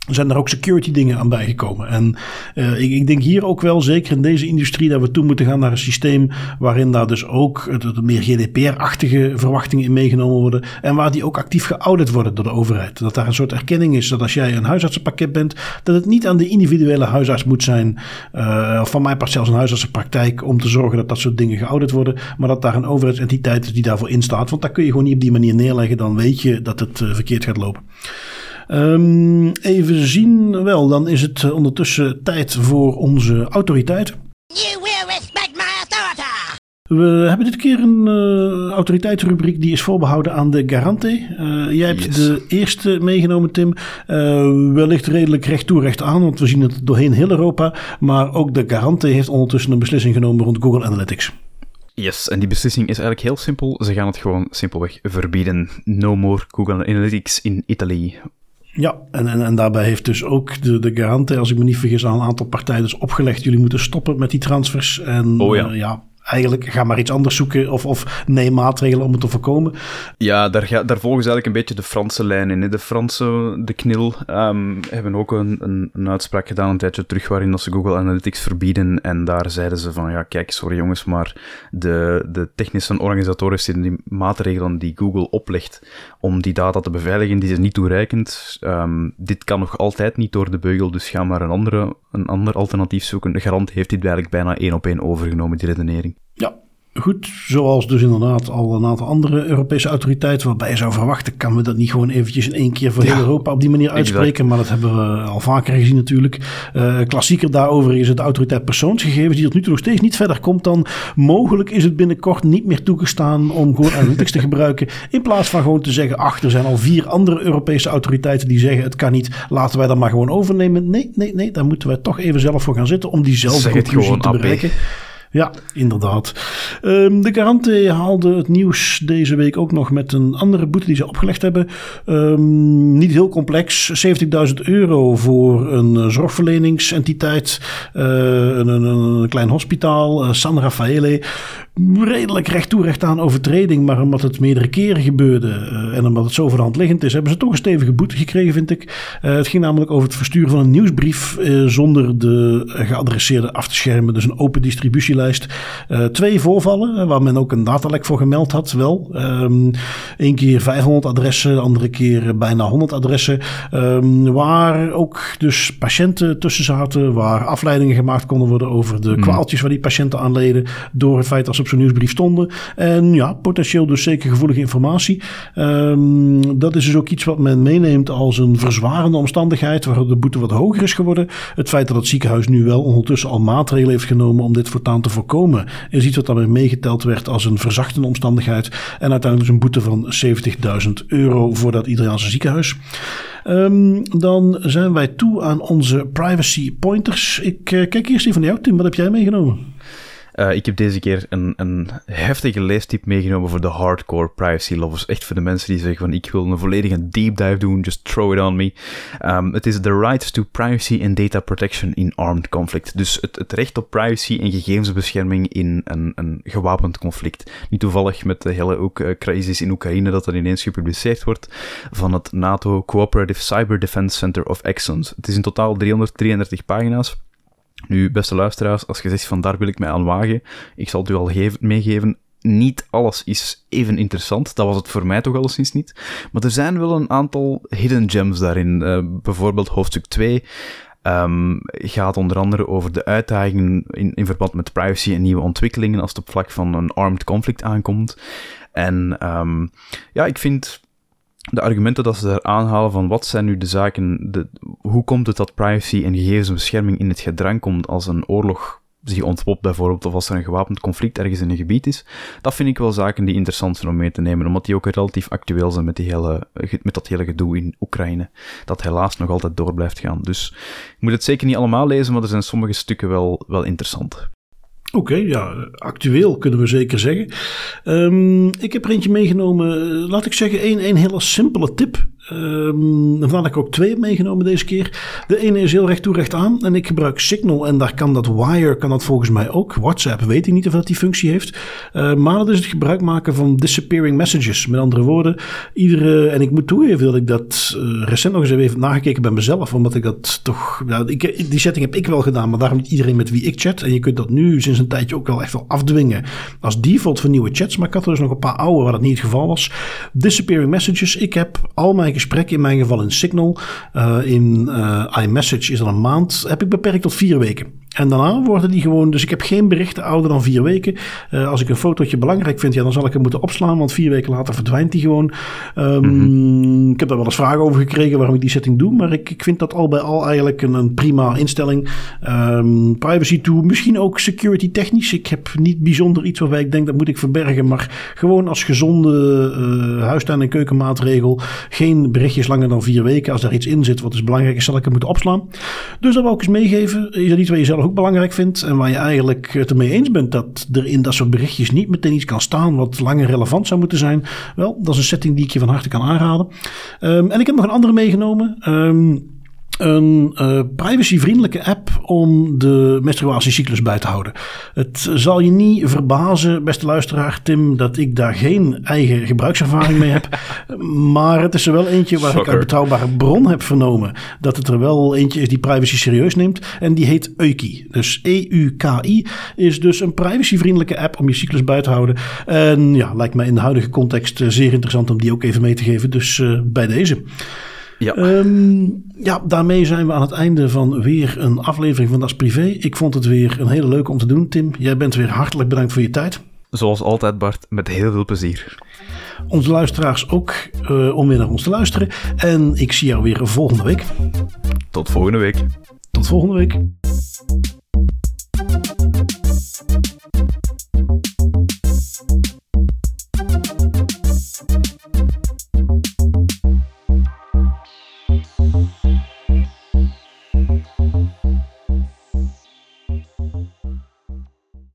zijn er ook security dingen aan bijgekomen. En uh, ik, ik, denk hier ook wel, zeker in deze industrie, dat we toe moeten gaan naar een systeem waarin daar dus ook meer GDPR-achtige verwachtingen in meegenomen worden. En waar die ook actief geaudit worden door de overheid. Dat daar een soort erkenning is dat als jij een huisartsenpakket bent, dat het niet aan de individuele huisarts moet zijn. Uh, of van mij part zelfs een huisartsenpraktijk om te zorgen dat dat soort dingen geaudit worden. Maar dat daar een overheidsentiteit is die daarvoor instaat. Want daar kun je gewoon niet op die manier neerleggen. Dan weet je dat het uh, verkeerd gaat lopen. Um, even zien, wel, dan is het ondertussen tijd voor onze autoriteit. You will respect my authority. We hebben dit keer een uh, autoriteitsrubriek die is voorbehouden aan de Garante. Uh, jij hebt yes. de eerste meegenomen, Tim. Uh, wellicht redelijk recht toe, recht aan, want we zien het doorheen heel Europa. Maar ook de Garante heeft ondertussen een beslissing genomen rond Google Analytics. Yes, en die beslissing is eigenlijk heel simpel. Ze gaan het gewoon simpelweg verbieden. No more Google Analytics in Italy. Ja, en, en, en daarbij heeft dus ook de, de garante, als ik me niet vergis, aan een aantal partijen dus opgelegd. Jullie moeten stoppen met die transfers. En oh ja. Uh, ja eigenlijk ga maar iets anders zoeken of, of neem maatregelen om het te voorkomen. Ja, daar, ga, daar volgen ze eigenlijk een beetje de Franse lijn in. Hè. De Franse, de KNIL, um, hebben ook een, een, uitspraak gedaan een tijdje terug waarin dat ze Google Analytics verbieden. En daar zeiden ze van, ja kijk, sorry jongens, maar de, de technische organisatorische die maatregelen die Google oplegt om die data te beveiligen, die is niet toereikend. Um, dit kan nog altijd niet door de beugel, dus ga maar een, andere, een ander alternatief zoeken. De garant heeft dit eigenlijk bijna één op één overgenomen, die redenering. Ja, goed. Zoals dus inderdaad al een aantal andere Europese autoriteiten, waarbij je zou verwachten, kan we dat niet gewoon eventjes in één keer voor ja, heel Europa op die manier uitspreken. Maar dat hebben we al vaker gezien natuurlijk. Uh, klassieker daarover is het autoriteit persoonsgegevens, die tot nu toe nog steeds niet verder komt dan mogelijk is het binnenkort niet meer toegestaan om gewoon analytics te gebruiken. In plaats van gewoon te zeggen, ach, er zijn al vier andere Europese autoriteiten die zeggen het kan niet, laten wij dat maar gewoon overnemen. Nee, nee, nee, daar moeten wij toch even zelf voor gaan zitten om diezelfde conclusie te bereiken. AP. Ja, inderdaad. Um, de Garante haalde het nieuws deze week ook nog met een andere boete die ze opgelegd hebben. Um, niet heel complex. 70.000 euro voor een zorgverleningsentiteit. Uh, een, een, een, klein hospitaal, uh, San Raffaele. Redelijk recht toe recht aan overtreding. Maar omdat het meerdere keren gebeurde uh, en omdat het zo voor de hand liggend is, hebben ze toch een stevige boete gekregen, vind ik. Uh, het ging namelijk over het versturen van een nieuwsbrief uh, zonder de geadresseerde af te schermen. Dus een open distributielijst. twee voorvallen waar men ook een datalek voor gemeld had, wel. Um, Eén keer 500 adressen, de andere keer bijna 100 adressen. Um, waar ook dus patiënten tussen zaten, waar afleidingen gemaakt konden worden over de hmm. kwaaltjes waar die patiënten aan leden. Door het feit dat ze op zo'n nieuwsbrief stonden. En ja, potentieel dus zeker gevoelige informatie. Um, dat is dus ook iets wat men meeneemt als een verzwarende omstandigheid, waardoor de boete wat hoger is geworden. Het feit dat het ziekenhuis nu wel ondertussen al maatregelen heeft genomen om dit voortaan te voorkomen, is iets wat weer meegeteld werd als een verzachtende omstandigheid. En uiteindelijk dus een boete van 70.000 euro voor dat Italiaanse ziekenhuis. Um, dan zijn wij toe aan onze privacy pointers. Ik uh, kijk eerst even naar jou, Tim. Wat heb jij meegenomen? Uh, ik heb deze keer een, een heftige leestip meegenomen voor de hardcore privacy lovers. Echt voor de mensen die zeggen van ik wil een volledige deep dive doen, just throw it on me. Um, het is The Right to Privacy and Data Protection in Armed Conflict. Dus het, het recht op privacy en gegevensbescherming in een, een gewapend conflict. Niet toevallig met de hele ook, uh, crisis in Oekraïne dat er ineens gepubliceerd wordt van het NATO Cooperative Cyber Defense Center of Excellence. Het is in totaal 333 pagina's. Nu, beste luisteraars, als je zegt van daar wil ik mij aan wagen, ik zal het u al meegeven, niet alles is even interessant. Dat was het voor mij toch alleszins niet. Maar er zijn wel een aantal hidden gems daarin. Uh, bijvoorbeeld hoofdstuk 2 um, ehm, gaat onder andere over de uitdagingen in, verband met privacy en nieuwe ontwikkelingen als het op vlak van een armed conflict aankomt. En um, ja, ik vind de argumenten dat ze daar aanhalen van wat zijn nu de zaken, de, hoe komt het dat privacy en gegevensbescherming in het gedrang komt als een oorlog zich ontpopt bijvoorbeeld, of als er een gewapend conflict ergens in een gebied is, dat vind ik wel zaken die interessant zijn om mee te nemen, omdat die ook relatief actueel zijn met, die hele, met dat hele gedoe in Oekraïne, dat helaas nog altijd door blijft gaan. Dus ik moet het zeker niet allemaal lezen, maar er zijn sommige stukken wel, wel interessant. Oké, ja, actueel kunnen we zeker zeggen. Um, ik heb er eentje meegenomen, laat ik zeggen, een, een hele simpele tip. Um, vandaar dat ik ook twee meegenomen deze keer. De ene is heel recht toe recht aan en ik gebruik Signal en daar kan dat Wire, kan dat volgens mij ook. WhatsApp weet ik niet of dat die functie heeft. Uh, maar dat is het gebruik maken van disappearing messages. Met andere woorden, iedere, en ik moet toegeven dat ik dat uh, recent nog eens even nagekeken bij mezelf, omdat ik dat toch, die setting heb ik wel gedaan, maar daarom niet iedereen met wie ik chat. En je kunt dat nu sinds een tijdje ook wel echt wel afdwingen als default voor nieuwe chats. Maar ik had er dus nog een paar oude waar dat niet het geval was. Disappearing messages. Ik heb al mijn gesprekken, in mijn geval in Signal, uh, in uh, iMessage is al een maand, heb ik beperkt tot vier weken. En daarna worden die gewoon, dus ik heb geen berichten ouder dan vier weken. Uh, als ik een fotootje belangrijk vind, ja, dan zal ik hem moeten opslaan, want vier weken later verdwijnt die gewoon. Um, mm-hmm. Ik heb daar wel eens vragen over gekregen waarom ik die setting doe, maar ik, ik vind dat al bij al eigenlijk een, een prima instelling. Um, privacy toe, misschien ook security technisch. Ik heb niet bijzonder iets waarbij ik denk dat moet ik verbergen, maar gewoon als gezonde uh, huistuin- en keukenmaatregel geen berichtjes langer dan vier weken. Als daar iets in zit wat is belangrijk is, zal ik hem moeten opslaan. Dus dat wil ik eens meegeven. Is dat iets waar je zelf ook belangrijk vindt en waar je eigenlijk het ermee eens bent dat er in dat soort berichtjes niet meteen iets kan staan wat langer relevant zou moeten zijn, wel, dat is een setting die ik je van harte kan aanraden. Um, en ik heb nog een andere meegenomen. Um, een uh, privacyvriendelijke app om de menstruatiecyclus bij te houden. Het zal je niet verbazen, beste luisteraar Tim, dat ik daar geen eigen gebruikservaring mee heb. maar het is er wel eentje waar ik uit betrouwbare bron heb vernomen dat het er wel eentje is die privacy serieus neemt. En die heet Euki. Dus E-U-K-I is dus een privacyvriendelijke app om je cyclus bij te houden. En ja, lijkt mij in de huidige context eh, zeer interessant om die ook even mee te geven. Dus uh, bij deze. Ja. Um, ja, daarmee zijn we aan het einde van weer een aflevering van Das Privé. Ik vond het weer een hele leuke om te doen, Tim. Jij bent weer hartelijk bedankt voor je tijd. Zoals altijd, Bart, met heel veel plezier. Onze luisteraars ook uh, om weer naar ons te luisteren. En ik zie jou weer volgende week. Tot volgende week. Tot volgende week.